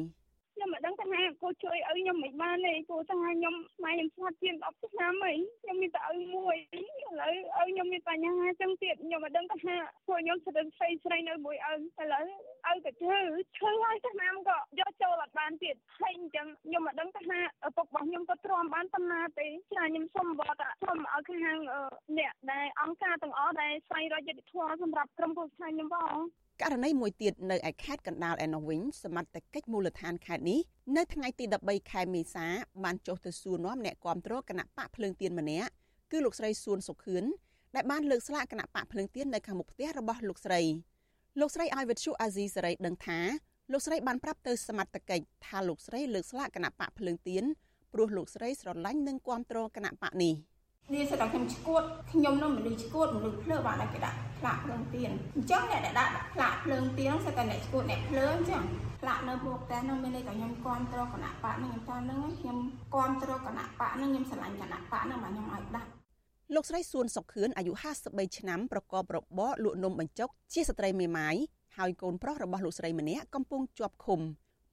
។ខ្ញុំមិនដឹង ថាគូជួយឲ្យខ្ញុំមិនបានទេគូថាខ្ញុំស្មាខ្ញុំស្លាប់ជាង10ឆ្នាំហើយខ្ញុំមានតែឲ្យមួយឥឡូវឲ្យខ្ញុំមានបញ្ហាចឹងទៀតខ្ញុំមិនដឹងថាពួកខ្ញុំស្រីស្រីស្រីនៅមួយឲ្យឥឡូវឲ្យទៅធ្វើឈឺហើយឆ្នាំក៏យកចូលអត់បានទៀតហើយអញ្ចឹងខ្ញុំមិនដឹងថាឪពុករបស់ខ្ញុំក៏ទ្រាំបានប៉ុណ្ណាទេចាខ្ញុំសូមបតសូមឲ្យខាងអ្នកដែលអង្គការទាំងអស់ដែលស្វែងរកយុត្តិធម៌សម្រាប់ក្រុមគ្រួសារខ្ញុំបងករណីមួយទៀតនៅឯខេត្តកណ្ដាលឯនោះវិញសមត្ថកិច្ចមូលដ្ឋានខេត្តនេះនៅថ្ងៃទី13ខែមេសាបានចុះទៅសួរនាំអ្នកគាំទ្រគណៈបកភ្លើងទៀនម្នាក់គឺលោកស្រីសួនសុខឿនដែលបានលើកស្លាកគណៈបកភ្លើងទៀននៅខាងមុខផ្ទះរបស់លោកស្រីលោកស្រីឲ្យវិទ្យុអាស៊ីសេរីដឹងថាលោកស្រីបានប្រាប់ទៅសមត្ថកិច្ចថាលោកស្រីលើកស្លាកគណៈបកភ្លើងទៀនព្រោះលោកស្រីស្រឡាញ់និងគាំទ្រគណៈបកនេះ នេះសិតតែខ្ញុំឈួតខ្ញុំនឹងមនុស្សឈួតមនុស្សភ្លើបានតែគេដាក់ផ្លាកភ្លើងទៀនអញ្ចឹងអ្នកដែលដាក់ផ្លាកភ្លើងទៀនសិតតែអ្នកឈួតអ្នកភ្លើងអញ្ចឹងផ្លាកនៅមុខតែនោះមានន័យថាខ្ញុំគាំទ្រគណៈបកនឹងខ្ញុំថានឹងខ្ញុំគាំទ្រគណៈបកនឹងខ្ញុំស្រឡាញ់គណៈបកនឹងបាទខ្ញុំឲ្យដាក់លោកស្រីសួនសុកខឿនអាយុ53ឆ្នាំប្រកបរបរលក់នំបញ្ចុកជាស្ត្រីមេម៉ាយហើយកូនប្រុសរបស់លោកស្រីម្នាក់កំពុងជាប់ឃុំ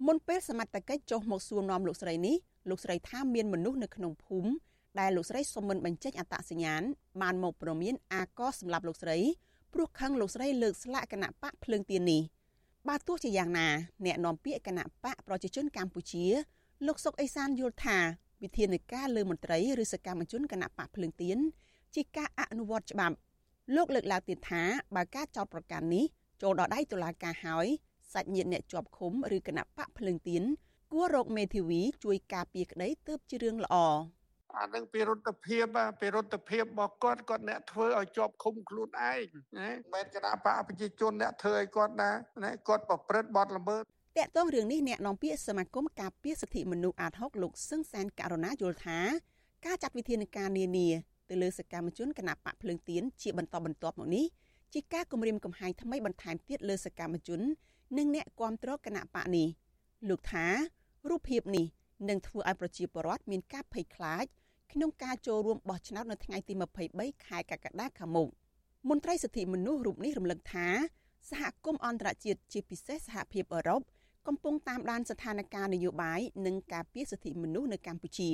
មុនពេលសមត្ថកិច្ចចុះមកសួរនាំលោកស្រីនេះលោកស្រីថាមានមនុស្សនៅក្នុងភូមិ ដែលលោកស្រីសុំមិនបញ្ចេញអត្តសញ្ញាណបានមកប្រមានអាកសម្រាប់លោកស្រីព្រោះខឹងលោកស្រីលើកស្លាកគណៈបកភ្លើងទៀននេះបើទោះជាយ៉ាងណាអ្នកនាំពាក្យគណៈបកប្រជាជនកម្ពុជា លោកសុកអេសានយល់ថាវិធានការលើមន្ត្រីឬសកម្មជនគណៈបកភ្លើងទៀនជាការអនុវត្តច្បាប់លោកលើកឡើងទៀតថាបើការចោទប្រកាន់នេះចូលដល់ដៃតុលាការហើយសាច់ញាតិអ្នកជាប់ឃុំឬគណៈបកភ្លើងទៀនគួររកមេធាវីជួយការពារក្តីទើបជារឿងល្អ អានឹងពីរដ្ឋភាពពីរដ្ឋភាពរបស់គាត់គាត់អ្នកធ្វើឲ្យជាប់ឃុំខ្លួនឯងណាមិនគណៈបកប្រជាជនអ្នកធ្វើឲ្យគាត់ណាណាគាត់ប្រព្រឹត្តបទល្មើសតកតងរឿងនេះអ្នកនាំពាក្យសមាគមការពារសិទ្ធិមនុស្សអាត6លោកសឹងសានករណាយល់ថា ការចាត់វិធានការនានាទៅលើសកម្មជនគណៈបកភ្លើងទៀនជាបន្តបន្ទាប់មកនេះជាការគម្រាមកំហែងថ្មីបន្ថែមទៀតលើសកម្មជន និងអ្នកគាំទ្រគណៈបកនេះលោកថារូបភាពនេះនឹងធ្វើឲ្យប្រជាពលរដ្ឋមានការភ័យខ្លាច ក្នុងការចូលរួមបោះឆ្នោតនៅថ្ងៃទី23ខែកក្កដាខាងមុខមន្ត្រីសិទ្ធិមនុស្សរូបនេះរំលឹកថាសហគមន៍អន្តរជាតិជាពិសេសសហភាពអឺរ៉ុបកំពុងតាមដានស្ថានភាពនយោបាយនិងការពារសិទ្ធិមនុស្សនៅកម្ពុជា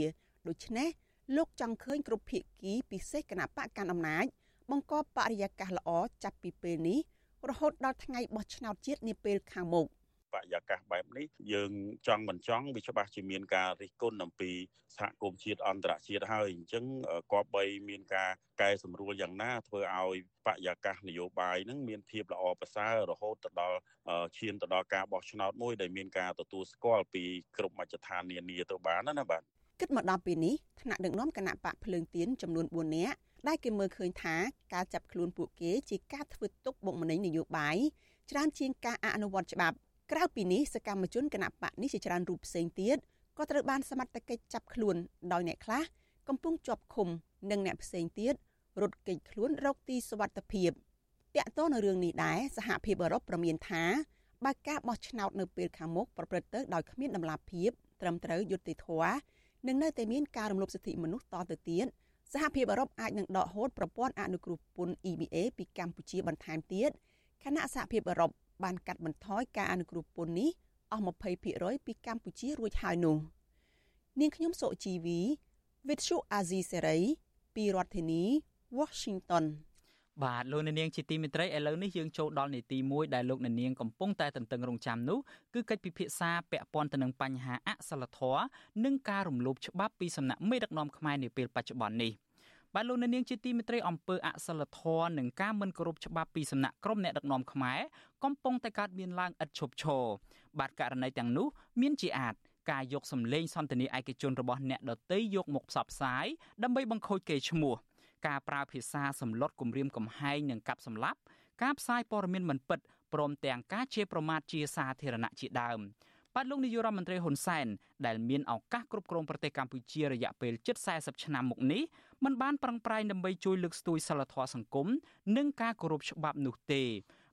ដូច្នេះលោកចង់ឃើញគ្រប់ភាគីពិសេសគណៈបកកាន់អំណាចបង្កបរិយាកាសល្អចាប់ពីពេលនេះរហូតដល់ថ្ងៃបោះឆ្នោតជាតិនាពេលខាងមុខ បរិយាកាសបែបនេះយើងចង់មិនចង់វាច្បាស់ជាមានការរិះគន់អំពីសហគមន៍ជាតិអន្តរជាតិហើយអញ្ចឹងគប្បីមានការកែសម្រួលយ៉ាងណាធ្វើឲ្យបរិយាកាសនយោបាយនឹងមានភាពល្អប្រសើររហូតទៅដល់ឈានទៅដល់ការបោះឆ្នោតមួយដែលមានការទទួលស្គាល់ពីគ្រប់មជ្ឈដ្ឋាននានាទៅបានណាបាទគិតមកដល់ពេលនេះថ្នាក់ដឹកនាំគណៈបកភ្លើងទៀនចំនួន4នាក់ដែលគេមើលឃើញថាការចាប់ខ្លួនពួកគេជាការធ្វើទុកបុកម្នេញនយោបាយច្រើនជាងការអនុវត្តច្បាប់ ក្រៅពីនេះសកម្មជនគណបកនេះជាច្រើនរូបផ្សេងទៀតក៏ត្រូវបានសមត្ថកិច្ចចាប់ខ្លួនដោយអ្នកខ្លះកំពុងជាប់ឃុំនិងអ្នកផ្សេងទៀតរត់គេចខ្លួនរកទីសុវត្ថិភាពតាក់ទងនៅរឿងនេះដែរសហភាពអឺរ៉ុបប្រមានថាបើការបោះឆ្នោតនៅពេលខាងមុខប្រព្រឹត្តទៅដោយគ្មានដំណាភាពត្រឹមត្រូវយុត្តិធម៌និងនៅតែមានការរំលោភសិទ្ធិមនុស្សតទៅទៀតសហភាពអឺរ៉ុបអាចនឹងដកហូតប្រព័ន្ធអនុគ្រោះពន្ធ EBA ពីកម្ពុជាបន្ថែមទៀតខណៈសហភាពអឺរ៉ុប បានកាត់បន្ថយការអនុគ្រោះពន្ធនេះអស់20%ពីកម្ពុជារួចហើយនោះនាងខ្ញុំសុជីវី With Shu Azizi Serai ពីរដ្ឋធានី Washington បាទលោកអ្នកនាងជាទីមេត្រីឥឡូវនេះយើងចូលដល់នីតិមួយដែលលោកអ្នកនាងកំពុងតែតន្ទឹងរង់ចាំនោះគឺកិច្ចពិភាក្សាពាក់ព័ន្ធទៅនឹងបញ្ហាអសិលធម៌និងការរំលោភច្បាប់ពីសំណាក់មេដឹកនាំខ្មែរនាពេលបច្ចុប្បន្ននេះ បាទលោកអ្នកនាងជាទីមេត្រីអំពើអសិលធម៌និងការមិនគោរពច្បាប់ពីសំណាក់ក្រុមអ្នកដឹកនាំខ្មែរកំពុងតែកើតមានឡើងឥតឈប់ឈរបាទករណីទាំងនោះមានជាអាចការយកសម្លេងសន្តានាឯកជនរបស់អ្នកដតីយកមកផ្សព្វផ្សាយដើម្បីបង្ខូចកេរ្តិ៍ឈ្មោះការប្រើភាសាសម្លុតគំរាមកំហែងនិងកាប់សម្លាប់ការផ្សាយព័ត៌មានមិនពិតព្រមទាំងការជេរប្រមាថជាសាធារណៈជាដើមបាទលោកនាយករដ្ឋមន្ត្រីហ៊ុនសែនដែលមានឱកាសគ្រប់គ្រងប្រទេសកម្ពុជារយៈពេលជិត40ឆ្នាំមកនេះ មិនបានប្រឹងប្រែងដើម្បីជួយលើកស្ទួយសិលធម៌សង្គមនិងការគោរពច្បាប់នោះទេ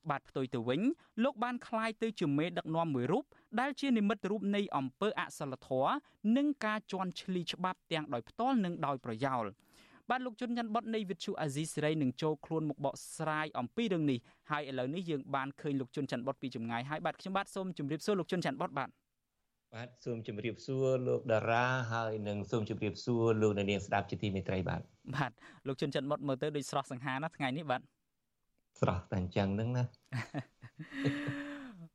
បាទផ្ទុយទៅវិញលោកបានคล้ายទៅជាមេដឹកនាំមួយរូបដែលជានិមិត្តរូបនៃអំពើអសិលធម៌និងការជន់ឈ្លីច្បាប់ទាំងដោយផ្ទាល់និងដោយប្រយោលបាទលោកជុនច័ន្ទបតនៃវិទ្យុអាស៊ីសេរីនឹងចូលខ្លួនមកបកស្រាយអំពីរឿងនេះហើយឥឡូវនេះយើងបានឃើញលោកជុនច័ន្ទបតពីចម្ងាយហើយបាទខ្ញុំបាទសូមជម្រាបសួរលោកជុនច័ន្ទបតបាទ បាទសូមជម្រាបសួរលោកតារាហើយនឹងសូមជម្រាបសួរលោកអ្នកនាងស្ដាប់ជាទីមេត្រីបាទបាទលោកជុនច័ន្ទបតមើលទៅដូចស្រស់សង្ហាណាថ្ងៃនេះបាទស្រស់តែអញ្ចឹងហ្នឹងណា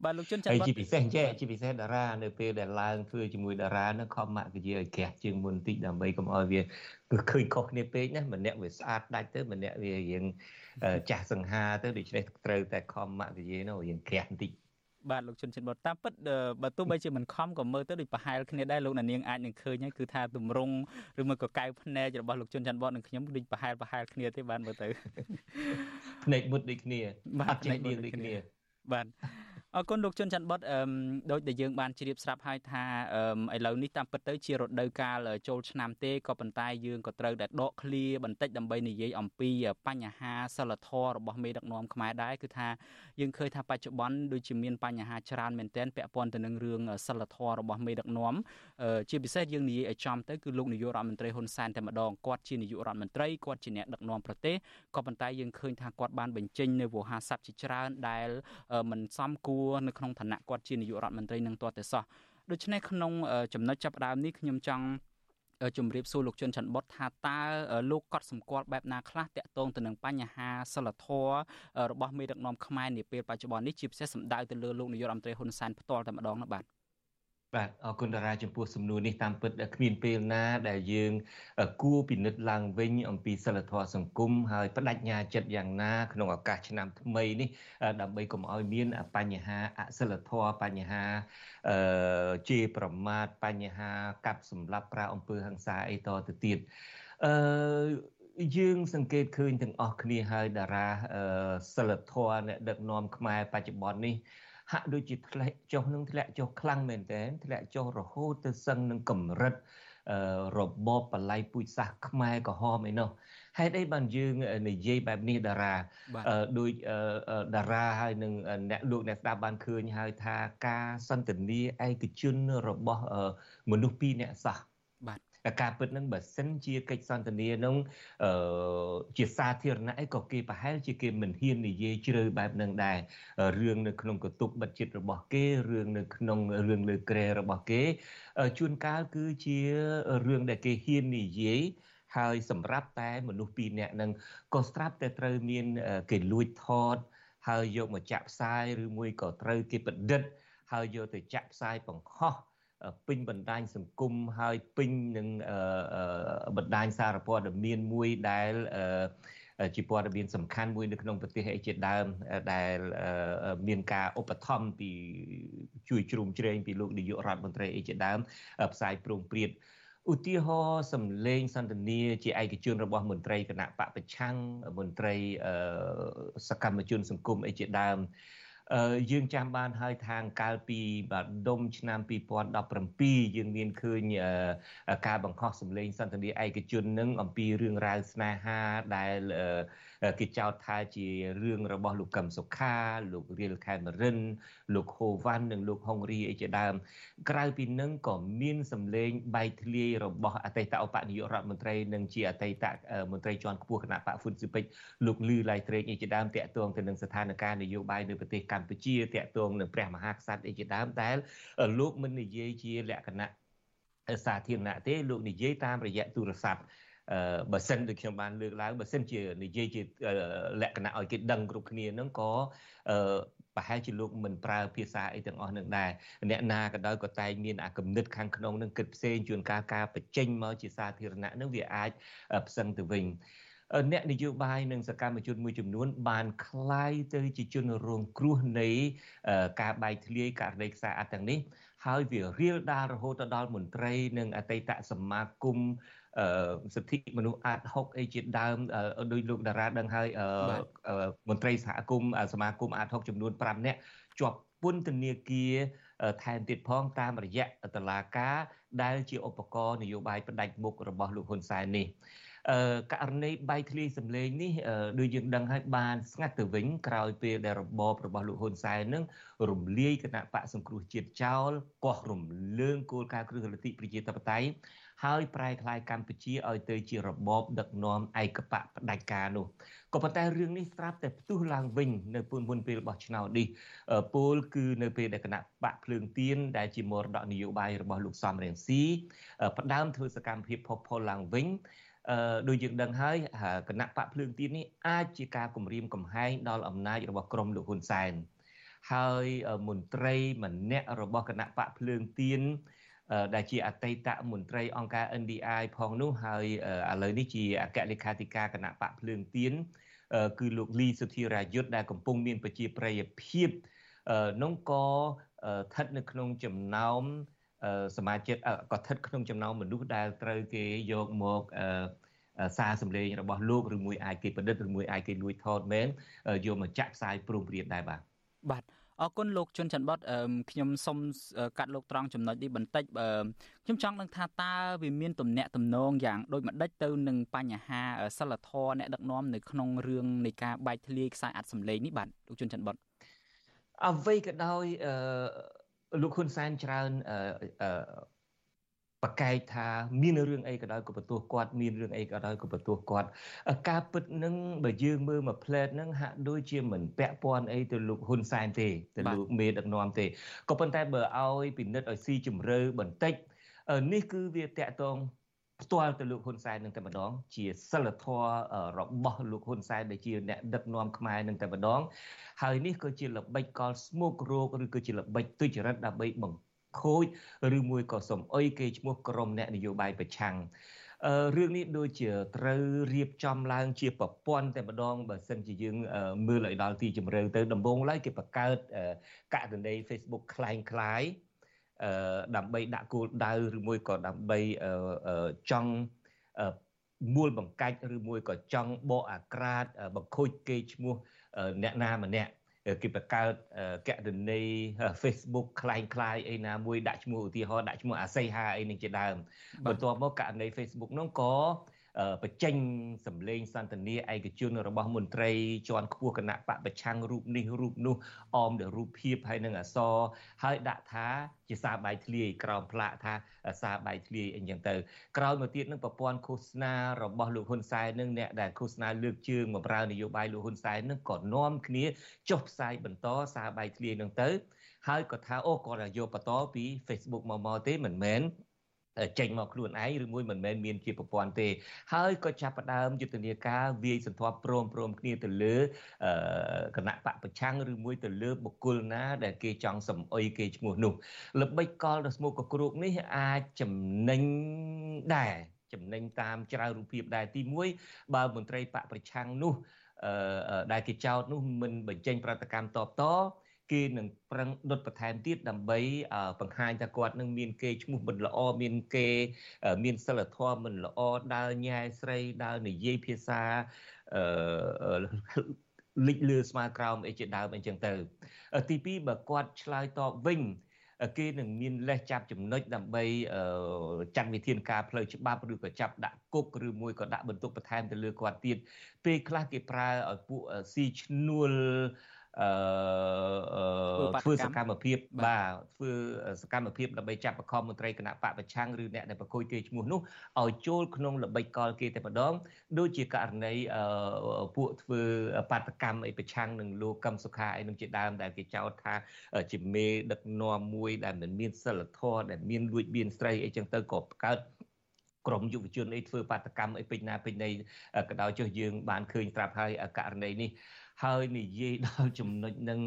បាទលោកជុនច័ន្ទបតជាពិសេសចេះជាពិសេសតារានៅពេលដែលឡើងធ្វើជាមួយតារានឹងខំម៉ាក់កាជាឲ្យក្រាស់ជាងមុនតិចដើម្បីកុំឲ្យវាគឺឃើញខុសគ្នាពេកណាម្នាក់វាស្អាតដាច់ទៅម្នាក់វារៀងចាស់សង្ហាទៅដូច្នេះត្រូវតែខំម៉ាក់កាជានោះរៀងក្រាស់បន្តិច បាទលោកជុនចិនបតតាមពិតបើទោះបីជាមិនខំក៏មើលទៅដូចប្រហែលគ្នាដែរលោកនាងអាចនឹងឃើញហើយគឺថាទម្រង់ឬមួយក៏កៅភ្នែករបស់លោកជុនចិនបតនិងខ្ញុំដូចប្រហែលប្រហែលគ្នាទេបាទមើលទៅភ្នែកមុតដូចគ្នាបាទភ្នែកដូចគ្នាបាទ អរគុណលោកជុនច័ន្ទបុតអឺដូចដែលយើងបានជ្រាបស្រាប់ហើយថាអឺឥឡូវនេះតាមពិតទៅជារដូវកាលចូលឆ្នាំទេក៏ប៉ុន្តែយើងក៏ត្រូវតែដកឃ្លាបន្តិចដើម្បីនិយាយអំពីបញ្ហាសិលធម៌របស់មេដឹកនាំខ្មែរដែរគឺថាយើងឃើញថាបច្ចុប្បន្នដូចជាមានបញ្ហាច្រើនមែនទែនពាក់ព័ន្ធទៅនឹងរឿងសិលធម៌របស់មេដឹកនាំជាពិសេសយើងនិយាយឲ្យចំទៅគឺលោកនាយករដ្ឋមន្ត្រីហ៊ុនសែនតែម្ដងគាត់ជានាយករដ្ឋមន្ត្រីគាត់ជាអ្នកដឹកនាំប្រទេសក៏ប៉ុន្តែយើងឃើញថាគាត់បានបញ្ចេញនៅវោហារស័ព្ទជាច្រើនដែលមិនសមគួរនៅក្នុងឋានៈគាត់ជានាយករដ្ឋមន្ត្រីនឹងទាល់តែសោះដូច្នេះក្នុងចំណុចចាប់ផ្ដើមនេះខ្ញុំចង់ជម្រាបសួរលោកជុនច័ន្ទបុតថាតើលោកកត់សម្គាល់បែបណាខ្លះតាក់ទងទៅនឹងបញ្ហាសិលធម៌របស់មេដឹកនាំខ្មែរនាពេលបច្ចុប្បន្ននេះជាពិសេសសម្ដៅទៅលើលោកនាយករដ្ឋមន្ត្រីហ៊ុនសែនផ្ទាល់តែម្ដងនោះបាទ បាទអរគុណតារាចំពោះសំណួរនេះតាមពិតគ្មានពេលណាដែលយើងគួរពិនិត្យឡើងវិញអំពីសិលធម៌សង្គមហើយបដិញ្ញាចិត្តយ៉ាងណាក្នុងឱកាសឆ្នាំថ្មីនេះដើម្បីកុំឲ្យមានបញ្ហាអសិលធម៌បញ្ហាអឺជេរប្រមាថបញ្ហាកាប់សម្លាប់ប្រាអំពើហិង្សាអីតទៅទៀតអឺយើងសង្កេតឃើញទាំងអស់គ្នាហើយតារាសិលធម៌អ្នកដឹកនាំខ្មែរបច្ចុប្បន្ននេះ ហាក់ដូចជាធ្លាក់ចុះនឹងធ្លាក់ចុះខ្លាំងមែនទែនធ្លាក់ចុះរហូតទៅសឹងនឹងកម្រិតរបបបល័យពូជសាសន៍ខ្មែរក្រហមអីនោះហេតុអីបានយើងនិយាយបែបនេះតារាដោយតារាហើយនឹងអ្នកលោកអ្នកស្ដាប់បានឃើញហើយថាការសន្ទនាឯកជនរបស់មនុស្សពីរអ្នកសោះ បាទការពិតនឹងបើសិនជាកិច្ចសន្ទនានឹងអឺជាសាធារណៈអីក៏គេប្រហែលជាគេមិនហ៊ាននិយាយជ្រៅបែបនឹងដែររឿងនៅក្នុងកតុបបិទចិត្តរបស់គេរឿងនៅក្នុងរឿងលើក្រែរបស់គេជួនកាលគឺជារឿងដែលគេហ៊ាននិយាយហើយសម្រាប់តែមនុស្សពីរនាក់នឹងក៏ស្រាប់តែត្រូវមានគេលួចថតហើយយកមកចាក់ផ្សាយឬមួយក៏ត្រូវគេប្រឌិតហើយយកទៅចាក់ផ្សាយបង្ហោះ ពេញបណ្ដាញសង្គមហើយពេញនឹងបណ្ដាញសារព័ត៌មានមួយដែលជាព័ត៌មានសំខាន់មួយនៅក្នុងប្រទេសអីជាដើមដែលមានការឧបត្ថម្ភពីជួយជ្រោមជ្រែងពីលោកនាយករដ្ឋមន្ត្រីអីជាដើមផ្សាយប្រងព្រាតឧទាហរណ៍សម្លេងសន្ទនាជាឯកជនរបស់មន្ត្រីគណៈបពប្រឆាំងមន្ត្រីសកម្មជនសង្គមអីជាដើម យើងចាំបានហើយខាងកាលពីបាទដុំឆ្នាំ2017យើងមានឃើញការបង្ខំសម្លេងសន្ទនាឯកជននឹងអំពីរឿងរ៉ាវស្នេហាដែលគេចោទថាជារឿងរបស់លោកកឹមសុខាលោករៀលខេមរិន លោកហូវ៉ាន់និងលោកហុងរីអីជាដើមក្រៅពីនឹងក៏មានសម្លេងបែកធ្លាយរបស់អតីតឧបនាយករដ្ឋមន្ត្រីនិងជាអតីតមន្ត្រីជាន់ខ្ពស់គណៈបកហ្វុនស៊ីពេចលោកលឺឡៃត្រេកអីជាដើមតាក់ទងទៅនឹងស្ថានភាពនយោបាយនៅប្រទេសកម្ពុជាតាក់ទងនឹងព្រះមហាក្សត្រអីជាដើមដែលលោកមិននិយាយជាលក្ខណៈសាធារណៈទេលោកនិយាយតាមរយៈទូរស័ព្ទអឺ បើសិនដូចខ្ញុំបានលើកឡើងបើសិនជានិយាយជាលក្ខណៈឲ្យគេដឹងគ្រប់គ្នាហ្នឹងក៏អឺប្រហែលជាលោកមិនប្រើភាសាអីទាំងអស់នឹងដែរអ្នកណាក៏ដោយក៏តែងមានអាគំនិតខាងក្នុងនឹងគិតផ្សេងជួនកាលការបញ្ចេញមកជាសាធារណៈនឹងវាអាចផ្សឹងទៅវិញអ្នកនយោបាយនិងសកម្មជនមួយចំនួនបានคลายទៅជាជនរងគ្រោះនៃការបែកធ្លាយករណីខ្សែអត្តទាំងនេះហើយវារៀលដាលរហូតដល់មន្ត្រីនិងអតីតសមាគម សិទ្ធិមនុស្សអាត6អីជាដើមដោយលោកតារាដឹងហើយមន្ត្រីសហគមន៍សមាគមអាត6ចំនួន5នាក់ជាប់ពន្ធនាគារថែមទៀតផងតាមរយៈតឡាការដែលជាឧបករណ៍នយោបាយផ្ដាច់មុខរបស់លោកហ៊ុនសែននេះ ករណីបែកធ្លាយសម្លេងនេះដូចយើងដឹងហើយបានស្ងាត់ទៅវិញក្រោយពេលដែលរបបរបស់លោកហ៊ុនសែននឹងរំលាយគណៈបកសង្គ្រោះជាតិចោលកោះរំលើងគោលការណ៍គ្រឹះលទ្ធិប្រជាធិបតេយ្យហើយប្រែក្លាយកម្ពុជាឲ្យទៅជារបបដឹកនាំឯកបកផ្ដាច់ការនោះក៏ប៉ុន្តែរឿងនេះស្រាប់តែផ្ទុះឡើងវិញនៅពុនមុនពេលរបស់ឆ្នោតនេះពលគឺនៅពេលដែលគណៈបកភ្លើងទៀនដែលជាមរតកនយោបាយរបស់លោកសំរងស៊ីផ្ដើមធ្វើសកម្មភាពផុសផុលឡើងវិញ អឺដូចយើងដឹងហើយគណៈបកភ្លើងទៀននេះអាចជាការគម្រាមកំហែងដល់អំណាចរបស់ក្រមលោកហ៊ុនសែនហើយមន្ត្រីម្នាក់របស់គណៈបកភ្លើងទៀនដែលជាអតីតមន្ត្រីអង្គការ NDI ផងនោះហើយឥឡូវនេះជាអគ្គលេខាធិការគណៈបកភ្លើងទៀនគឺលោកលីសុធិរាយុទ្ធដែលកំពុងមានប្រជាប្រិយភាពនោះក៏ស្ថិតនៅក្នុងចំណោម សមាជិកក៏ស្ថិតក្នុងចំណោមមនុស្សដែលត្រូវគេយកមកសារសម្លេងរបស់លោកឬមួយអាចគេប្រឌិតឬមួយអាចគេលួចថតមែនយកមកចាក់ផ្សាយព្រមព្រៀងដែរបាទបាទអរគុណលោកជុនច័ន្ទបតខ្ញុំសូមកាត់លោកត្រង់ចំណុចនេះបន្តិចខ្ញុំចង់ដឹងថាតើវាមានទំនាក់ទំនងយ៉ាងដូចម្ដេចទៅនឹងបញ្ហាសិលធម៌អ្នកដឹកនាំនៅក្នុងរឿងនៃការបែកធ្លាយខ្សែអត្ថសម្លេងនេះបាទលោកជុនច័ន្ទបតអ្វីក៏ដោយ លោកហ៊ុនសែនច្រើនប្រកែកថាមានរឿងអីក៏ដោយក៏បន្ទោសគាត់មានរឿងអីក៏ដោយក៏បន្ទោសគាត់ការពិតនឹងបើយើងមើលមកផ្លែតនឹងហាក់ដូចជាមិនពាក់ព័ន្ធអីទៅលោកហ៊ុនសែនទេទៅលោកមេដឹកនាំទេក៏ប៉ុន្តែបើឲ្យពិនិត្យឲ្យស៊ីជម្រៅបន្តិចនេះគឺវាតកតង ផ្ទាល់ទៅលោកហ៊ុនសែននឹងតែម្ដង ជាសិលធម៌របស់លោកហ៊ុនសែនដែលជាអ្នកដឹកនាំខ្មែរនឹងតែម្ដងហើយនេះក៏ជាល្បិចកលស្មុគរោគឬក៏ជាល្បិចទុច្ចរិតដើម្បីបង្ខូចឬមួយក៏សំអុយគេឈ្មោះក្រុមអ្នកនយោបាយប្រឆាំងអឺរឿងនេះដូចជាត្រូវរៀបចំឡើង ជាប្រព័ន្ធតែម្ដងបើសិនជាយើងមើលឲ្យដល់ទីជម្រៅទៅដំបូងឡើយគេបង្កើតកណ្ដី Facebook คล้ายคล้ายអឺ ដើម្បីដាក់គោលដៅឬមួយក៏ដើម្បីចង់មូលបង្កាច់ឬមួយក៏ចង់បកអាក្រាតបង្ខូចគេឈ្មោះអ្នកណាម្នាក់គេបង្កើតកណនី Facebook คล้ายคล้ายអីណាមួយដាក់ឈ្មោះឧទាហរណ៍ដាក់ឈ្មោះអាស័យហាអីនឹងជាដើមបន្ទាប់មកករណី Facebook នោះក៏ បញ្ចេញសម្លេងសន្ទនាឯកជនរបស់មន្ត្រីជាន់ខ្ពស់គណៈបកប្រឆាំងរូបនេះរូបនោះអមដោយរូបភាពហើយនឹងអសរហើយដាក់ថាជាសារបាយធ្លាយក្រោមផ្លាកថាសារបាយធ្លាយអីចឹងទៅក្រោយមកទៀតនឹងប្រព័ន្ធឃោសនារបស់លោកហ៊ុនសែននឹងអ្នកដែលឃោសនាលើកជើងបម្រើនយោបាយលោកហ៊ុនសែននឹងក៏នាំគ្នាចុះផ្សាយបន្តសារបាយធ្លាយនឹងទៅហើយក៏ថាអូគាត់យកបន្តពី Facebook មកមកទេមិនមែន ចេញមកខ្លួនឯងឬមួយមិនមែនមានជាប្រព័ន្ធទេហើយក៏ចាប់ផ្ដើមយុទ្ធនាការវាយសន្ធាប់ព្រមព្រមគ្នាទៅលើគណៈបកប្រឆាំងឬមួយទៅលើបុគ្គលណា ដែលគេចង់សំអុយគេឈ្មោះនោះល្បិចកលដ៏ស្មុគកគ្រូកនេះអាចចំណេញដែរចំណេញតាមច្រើនរូបភាពដែរទី1បើមន្ត្រីបកប្រឆាំងនោះដែលគេចោទនោះមិនបញ្ចេញប្រតិកម្មតបត គេនឹងប្រឹងដុតបន្ថែមទៀតដើម្បីបង្ហាញថាគាត់នឹងមានគេឈ្មោះមិនល្អមានគេមានសិលធម៌មិនល្អដើរញ៉ែស្រីដើរនិយាយភាសាអឺលិចលឺស្មើក្រោមអីជាដើមអីចឹងទៅ ទី2បើគាត់ឆ្លើយតបវិញគេនឹងមានលេសចាប់ចំណុចដើម្បីចាត់វិធានការផ្លូវច្បាប់ឬក៏ចាប់ដាក់គុកឬមួយក៏ដាក់បន្ទុកបន្ថែមទៅលើគាត់ទៀតពេលខ្លះគេប្រើឲ្យពួកស៊ីឈ្នួលអឺ ធ្វើសកម្មភាពបាទធ្វើសកម្មភាពដើម្បីចាប់បង្ខំមន្ត្រីគណៈបកប្រឆាំងឬអ្នកដែលប្រកួតគេឈ្មោះនោះឲ្យចូលក្នុងល្បិចកលគេតែម្ដងដូចជាករណីពួកធ្វើបាតកម្មអីប្រឆាំងនឹងលោកកឹមសុខាអីនឹងជាដើមដែលគេចោទថាជាមេដឹកនាំមួយដែលមិនមានសិលធម៌ដែលមានលួចបៀនស្រីអីចឹងទៅក៏កើតក្រមយុវជនអីធ្វើបាតកម្មអីពេញណាពេញណីក៏ដោយចុះយើងបានឃើញត្រាប់ហើយករណីនេះ ហើយនិយាយដល់ចំណុចនឹង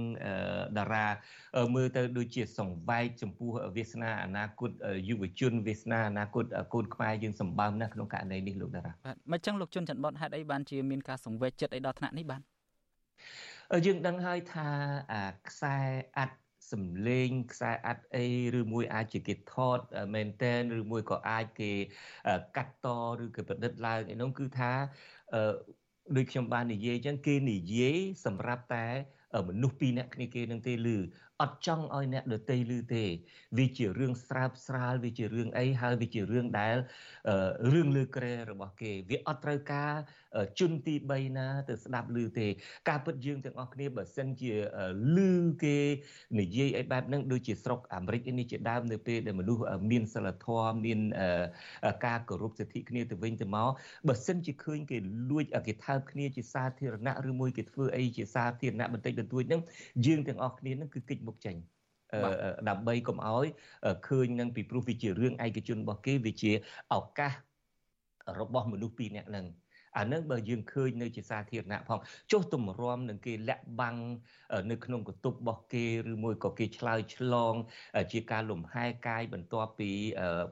តារាមើលទៅដូចជាសង្វែកចំពោះវាសនាអនាគតយុវជនវាសនាអនាគតកូនខ្មែរយើងសម្បើមណាស់ក្នុងករណីនេះលោកតារាបាទមិនចឹងលោកជុនច័ន្ទបតហេតុអីបានជាមានការសង្វេគចិត្តអីដល់ថ្នាក់នេះបានយើងដឹងហើយថាអាខ្សែអាត់សំលេងខ្សែអាត់អីឬមួយអាចជាគេថតមែនតែនឬមួយក៏អាចគេកាត់តឬគេប្រឌិតឡើងឯនោះគឺថា ដូចខ្ញុំបាននិយាយចឹងគេនិយាយសម្រាប់តែមនុស្សពីរនាក់គ្នាគេនឹងទេឮ អត់ចង់ឲ្យអ្នកដទៃឮទេវាជារឿងស្រើបស្រាលវាជារឿងអីហើយវាជារឿងដែលរឿងលើក្រែរបស់គេ វាអត់ត្រូវការជនទី3ណាទៅស្ដាប់ឮទេ ការពិតយើងទាំងអស់គ្នាបើសិនជាឮគេនិយាយឲ្យបែបហ្នឹងដូចជាស្រុកអាមេរិកនេះជាដើមនៅពេលដែលមនុស្សមានសិលធម៌មានការគោរពសិទ្ធិគ្នាទៅវិញទៅមកបើសិនជាឃើញគេលួចគេថើបគ្នាជាសាធារណៈឬមួយគេធ្វើអីជាសាធារណៈបន្តិចបន្តួចហ្នឹងយើងទាំងអស់គ្នាហ្នឹងគឺកិច្ចមុខចេញដើម្បីកុំឲ្យឃើញនឹងពីព្រោះវាជារឿងឯកជនរបស់គេវាជាឱកាសរបស់មនុស្សពីរនាក់ហ្នឹងអានឹងបើយើងឃើញនៅជាសាធារណៈផងចុះទម្រាំនឹងគេលាក់បាំងនៅក្នុងកតុបរបស់គេឬមួយក៏គេឆ្លើយឆ្លង ជាការលំហែកាយបន្ទាប់ពី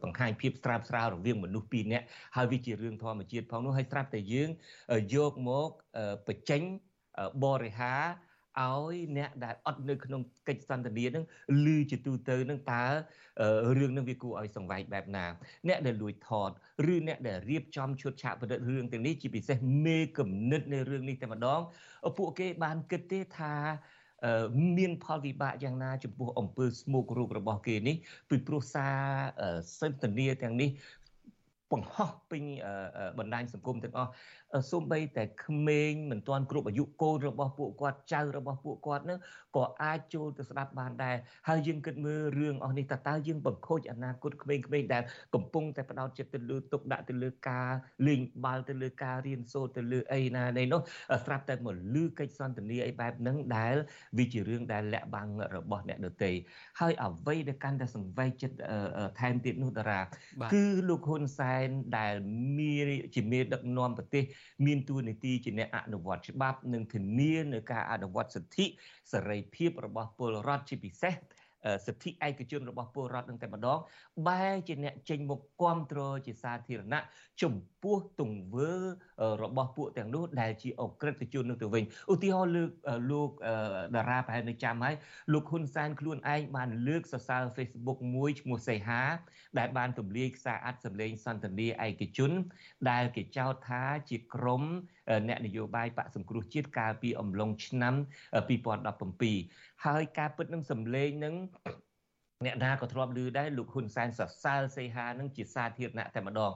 បង្ហាញភាពស្រាបស្រាលរវាងមនុស្សពីរនាក់ហើយវាជារឿងធម្មជាតិផងនោះហើយស្រាប់តែយើងយកមកបញ្ចេញបរិហារ ឲ្យអ្នកដែលអត់នៅក្នុងកិច្ចសន្ទនានឹងឮជាទូទៅនឹងតើរឿងនឹងវាគួរឲ្យសង្វេគបែបណា អ្នកដែលលួចថតឬអ្នកដែលរៀបចំឈុតឆាកប្រឌិតរឿងទាំងនេះជាពិសេសមេគំនិតនៃរឿងនេះតែម្ដងពួកគេបានគិតទេថាមានផលវិបាកយ៉ាងណាចំពោះអំពើស្មោករូបរបស់គេនេះពីព្រោះសារសន្ទនាទាំងនេះបង្ហោះពេញបណ្ដាញសង្គមទាំងអស់សូម្បីតែក្មេងមិនទាន់គ្រប់អាយុកូនរបស់ពួកគាត់ចៅរបស់ពួកគាត់នឹងក៏អាចចូលទៅស្ដាប់បានដែរហើយយើងគិតមើលរឿងអស់នេះតើតើយើងបង្ខូចអនាគតក្មេងៗដែលកំពុងតែផ្ដោតចិត្តទៅលើទុកដាក់ទៅលើការលេងបាល់ទៅលើការរៀនសូត្រទៅលើអីណានៃនោះស្រាប់តែមកលឺកិច្ចសន្ទនាអីបែបហ្នឹងដែលវាជារឿងដែលលាក់បាំងរបស់អ្នកដទៃហើយអ្វីដែលកាន់តែសង្វេគចិត្តថែមទៀតនោះតារាគឺលោកហ៊ុនសែនដែលមានជាមេដឹកនាំប្រទេសមានតួនាទីជាអ្នកអនុវត្តច្បាប់និងធានានៅការអនុវត្តសិទ្ធិសេរីភាពរបស់ពលរដ្ឋជាពិសេសសិទ្ធិឯកជនរបស់ពលរដ្ឋនឹងតែម្ដងបែរជាអ្នកចេញមុខគ្រប់គ្រងជាសាធារណៈចំពោះទង្វើ របស់ពួកទាំងនោះដែលជាអក្រិតជននោះទៅវិញឧទាហរណ៍លើកលោកតារាប្រហែលនៅចាំហើយលោកហ៊ុនសែនខ្លួនឯងបានលើកសរសើរ Facebook មួយឈ្មោះសីហាដែលបានទម្លាយខ្សែអត្ថសម្លេងសន្ទនាឯកជន ដែលគេចោទថាជាក្រុមអ្នកនយោបាយបកសង្គ្រោះជាតិកាលពីអំឡុងឆ្នាំ2017ហើយការពិតនឹងសម្លេងនឹង អ្នកណាក៏ធ្លាប់ឮដែរលោកហ៊ុនសែនសរសើរសេហានឹងជាសាធារណៈតែម្ដង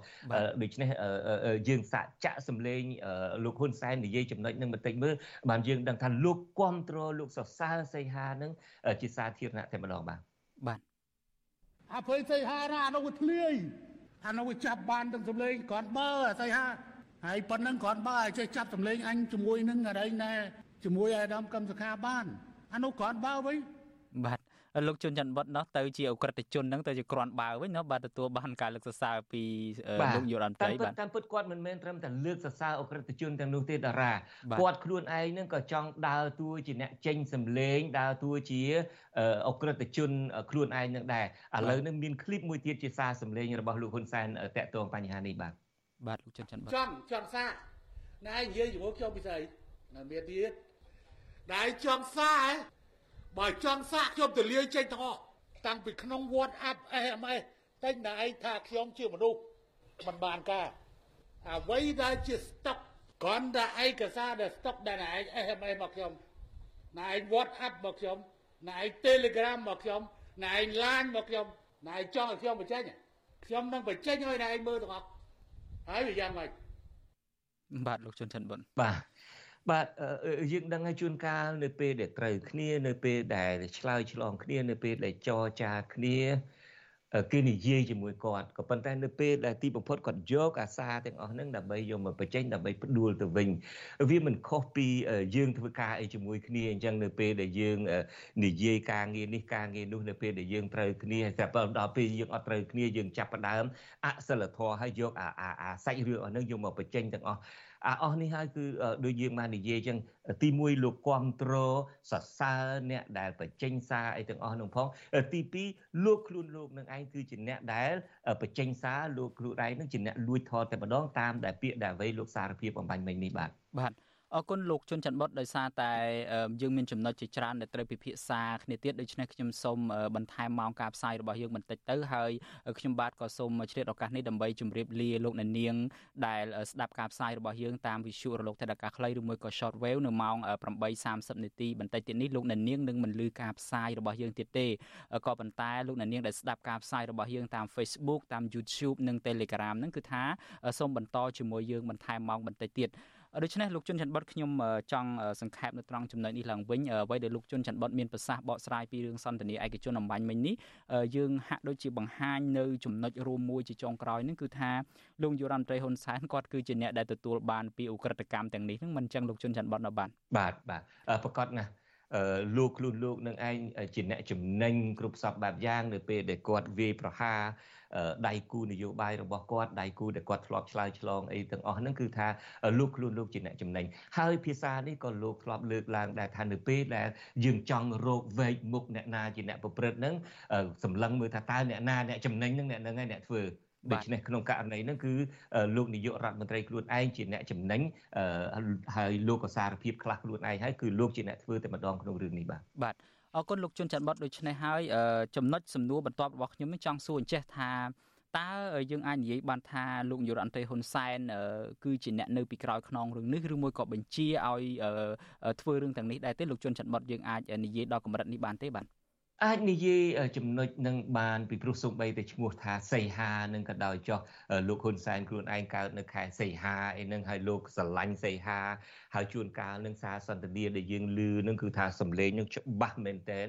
ដូច្នេះយើងសាកចាក់សម្លេងលោកហ៊ុនសែននិយាយចំណុចនឹងបន្តិចមើលបានយើងដឹងថាលោកគ្រប់គ្រងលោកសរសើរសេហានឹងជាសាធារណៈតែម្ដងបាទបាទអាភ័យសេហាណាអានោះវាធ្លាយអានោះវាចាប់បានទាំងសម្លេងគ្រាន់បើសេហាហើយប៉ុណ្ណឹងគ្រាន់បើឲ្យចេះចាប់សម្លេងអញជាមួយនឹងអរិញណែជាមួយអាដាមកឹមសុខាបានអានោះគ្រាន់បើវិញបាទ លោកជុនច័ន្ទវត្តនោះទៅជាអក្រិតជនហ្នឹងទៅជាក្រាន់បាវវិញណាបាទទទួលបានការលើកសរសើរពីលោកយុរ៉ាន់តៃបាទតាមពិតគាត់មិនមែនត្រឹមតែលើកសរសើរអក្រិតជនទាំងនោះទេតារាគាត់ខ្លួនឯងហ្នឹងក៏ចង់ដើរតួជាអ្នកចេញសម្លេងដើរតួជាអក្រិតជនខ្លួនឯងហ្នឹងដែរឥឡូវនេះមានឃ្លីបមួយទៀតជាសារសម្លេងរបស់លោកហ៊ុនសែនតកតងបញ្ហានេះបាទបាទលោកច័ន្ទច័ន្ទបាទច័ន្ទច័ន្ទសាណែនិយាយជាមួយខ្ញុំពីស្អីណាមានទៀតណែច័ន្ទសាហ៎ បើចង់សាខ្ញុំទៅលាយចេញទាំងអស់តាំងពីក្នុង WhatsApp SMS តែងតែឯងថាខ្ញុំជាមនុស្សមិនបានការអ្វីដែលជា stock គ្រាន់តែឯកសារដែល stock ដែលឯង SMS មកខ្ញុំណែឯង WhatsApp មកខ្ញុំណែឯង Telegram មកខ្ញុំណែឯង Line មកខ្ញុំណែឯងចង់ឲ្យខ្ញុំបញ្ចេញខ្ញុំនឹងបញ្ចេញឲ្យណែឯងមើលទាំងអស់ហើយវាយ៉ាងម៉េចបាទលោកជុនច័ន្ទបុនបាទ បាទយើងដឹងហើយជួនកាលនៅពេលដែលត្រូវគ្នានៅពេលដែលឆ្លើយឆ្លងគ្នានៅពេលដែលចរចាគ្នាគេនិយាយជាមួយគាត់ក៏ប៉ុន្តែនៅពេលដែលទីបំផុតគាត់យកអាសាទាំងអស់ហ្នឹងដើម្បីយកមកបញ្ចេញដើម្បីផ្ដួលទៅវិញវាមិនខុសពីយើងធ្វើការអីជាមួយគ្នាអញ្ចឹងនៅពេលដែលយើងនិយាយការងារនេះការងារនោះនៅពេលដែលយើងត្រូវគ្នាតែដល់ពេលយើងអត់ត្រូវគ្នាយើងចាប់ផ្ដើមអសិលធម៌ហើយយកអាអាសាច់រឿងអស់ហ្នឹងយកមកបញ្ចេញទាំងអស់ អាអស់នេះហើយគឺដូចយើងបាននិយាយចឹងទី1លោកគាំទ្រសរសើរអ្នកដែលបញ្ចេញសារអីទាំងអស់នោះផងទី2លោកខ្លួនលោកនឹងឯងគឺជាអ្នកដែលបញ្ចេញសារលោកខ្លួនឯងនឹងជាអ្នកលួចថតតែម្ដងតាមដែលពាក្យដែលអ្វីលោកសារភាពអំបញ្ញមិញនេះបាទបាទ អរគុណលោកជុនច័ន្ទបុតដោយសារតែយើងមានចំណុចជាច្រើនដែលត្រូវពិភាក្សាគ្នាទៀតដូច្នេះខ្ញុំសូមបន្ថែមម៉ោងការផ្សាយរបស់យើងបន្តិចទៅហើយខ្ញុំបាទក៏សូមឆ្លៀតឱកាសនេះដើម្បីជម្រាបលាលោកអ្នកនាងដែលស្ដាប់ការផ្សាយរបស់យើងតាមវិទ្យុរលកថេដាកាខ្លីឬមួយក៏ short wave នៅម៉ោង8:30នាទីបន្តិចទៀតនេះលោកអ្នកនាងនឹងមិនលឺការផ្សាយរបស់យើងទៀតទេក៏ប៉ុន្តែលោកអ្នកនាងដែលស្ដាប់ការផ្សាយរបស់យើងតាម Facebook តាម YouTube និង Telegram ហ្នឹងគឺថាសូមបន្តជាមួយយើងបន្ថែមម៉ោងបន្តិចទៀត ដូច្នេះលោកជុនច័ន្ទបុតខ្ញុំចង់សង្ខេបនៅត្រង់ចំណុចនេះឡើងវិញអ្វីដែលលោកជុនច័ន្ទបុតមានប្រសាសន៍បកស្រាយពីរឿងសន្តានាឯកជនអំបញ្ញមិញនេះយើងហាក់ដូចជាបង្ហាញនៅចំណុចរួមមួយជាចុងក្រោយនឹងគឺថាលោកយុរ៉ាន់ត្រីហ៊ុនសែនគាត់គឺជាអ្នកដែលទទួលបានពីឧក្រិដ្ឋកម្មទាំងនេះនឹងមិនចឹងលោកជុនច័ន្ទបុតនៅបានបាទបាទប្រកាសណាស់ លោកខ្លួនលោកនឹងឯងជាអ្នកចំណេញគ្រប់សពបែបយ៉ាងនៅពេលដែលគាត់វាយប្រហារដៃគូនយោបាយរបស់គាត់ដៃគូដែលគាត់ធ្លាប់ឆ្លើយឆ្លងអីទាំងអស់ហ្នឹងគឺថាលោកខ្លួនលោកជាអ្នកចំណេញហើយភាសានេះក៏លោកធ្លាប់លើកឡើងដែរថានៅពេលដែលយើងចង់រកវែកមុខអ្នកណាជាអ្នកប្រព្រឹត្តហ្នឹងសម្លឹងមើលថាតើអ្នកណាអ្នកចំណេញហ្នឹងអ្នកហ្នឹងឯងអ្នកធ្វើ ដូច្នេះក្នុងករណីហ្នឹងគឺលោកនាយករដ្ឋមន្ត្រីខ្លួនឯងជាអ្នកចំណេញហើយលោកក៏សារភាពខ្លះខ្លួនឯងហើយគឺលោកជាអ្នកធ្វើតែម្ដងក្នុងរឿងនេះបាទបាទអរគុណលោកជុនច័ន្ទបតដូច្នេះហើយចំណុចសំណួរបន្ទាប់របស់ខ្ញុំចង់សួរអញ្ចេះថាតើយើងអាចនិយាយបានថាលោកនាយករដ្ឋមន្ត្រីហ៊ុនសែនគឺជាអ្នកនៅពីក្រោយខ្នងរឿងនេះឬមួយក៏បញ្ជាឲ្យធ្វើរឿងទាំងនេះដែរទេលោកជុនច័ន្ទបតយើងអាចនិយាយដល់កម្រិតនេះបានទេបាទ អាចនិយាយចំណុចនឹងបានពីព្រោះសូម្បីតែឈ្មោះថាសីហានឹងក៏ដោយចុះលោកហ៊ុនសែនខ្លួនឯងកើតនៅខែសីហាអីនឹងហើយលោកស្រឡាញ់សីហាហើយជួនកាលនឹងសារសន្ទនាដែលយើងឮនឹងគឺថាសម្លេងនឹងច្បាស់មែនតើ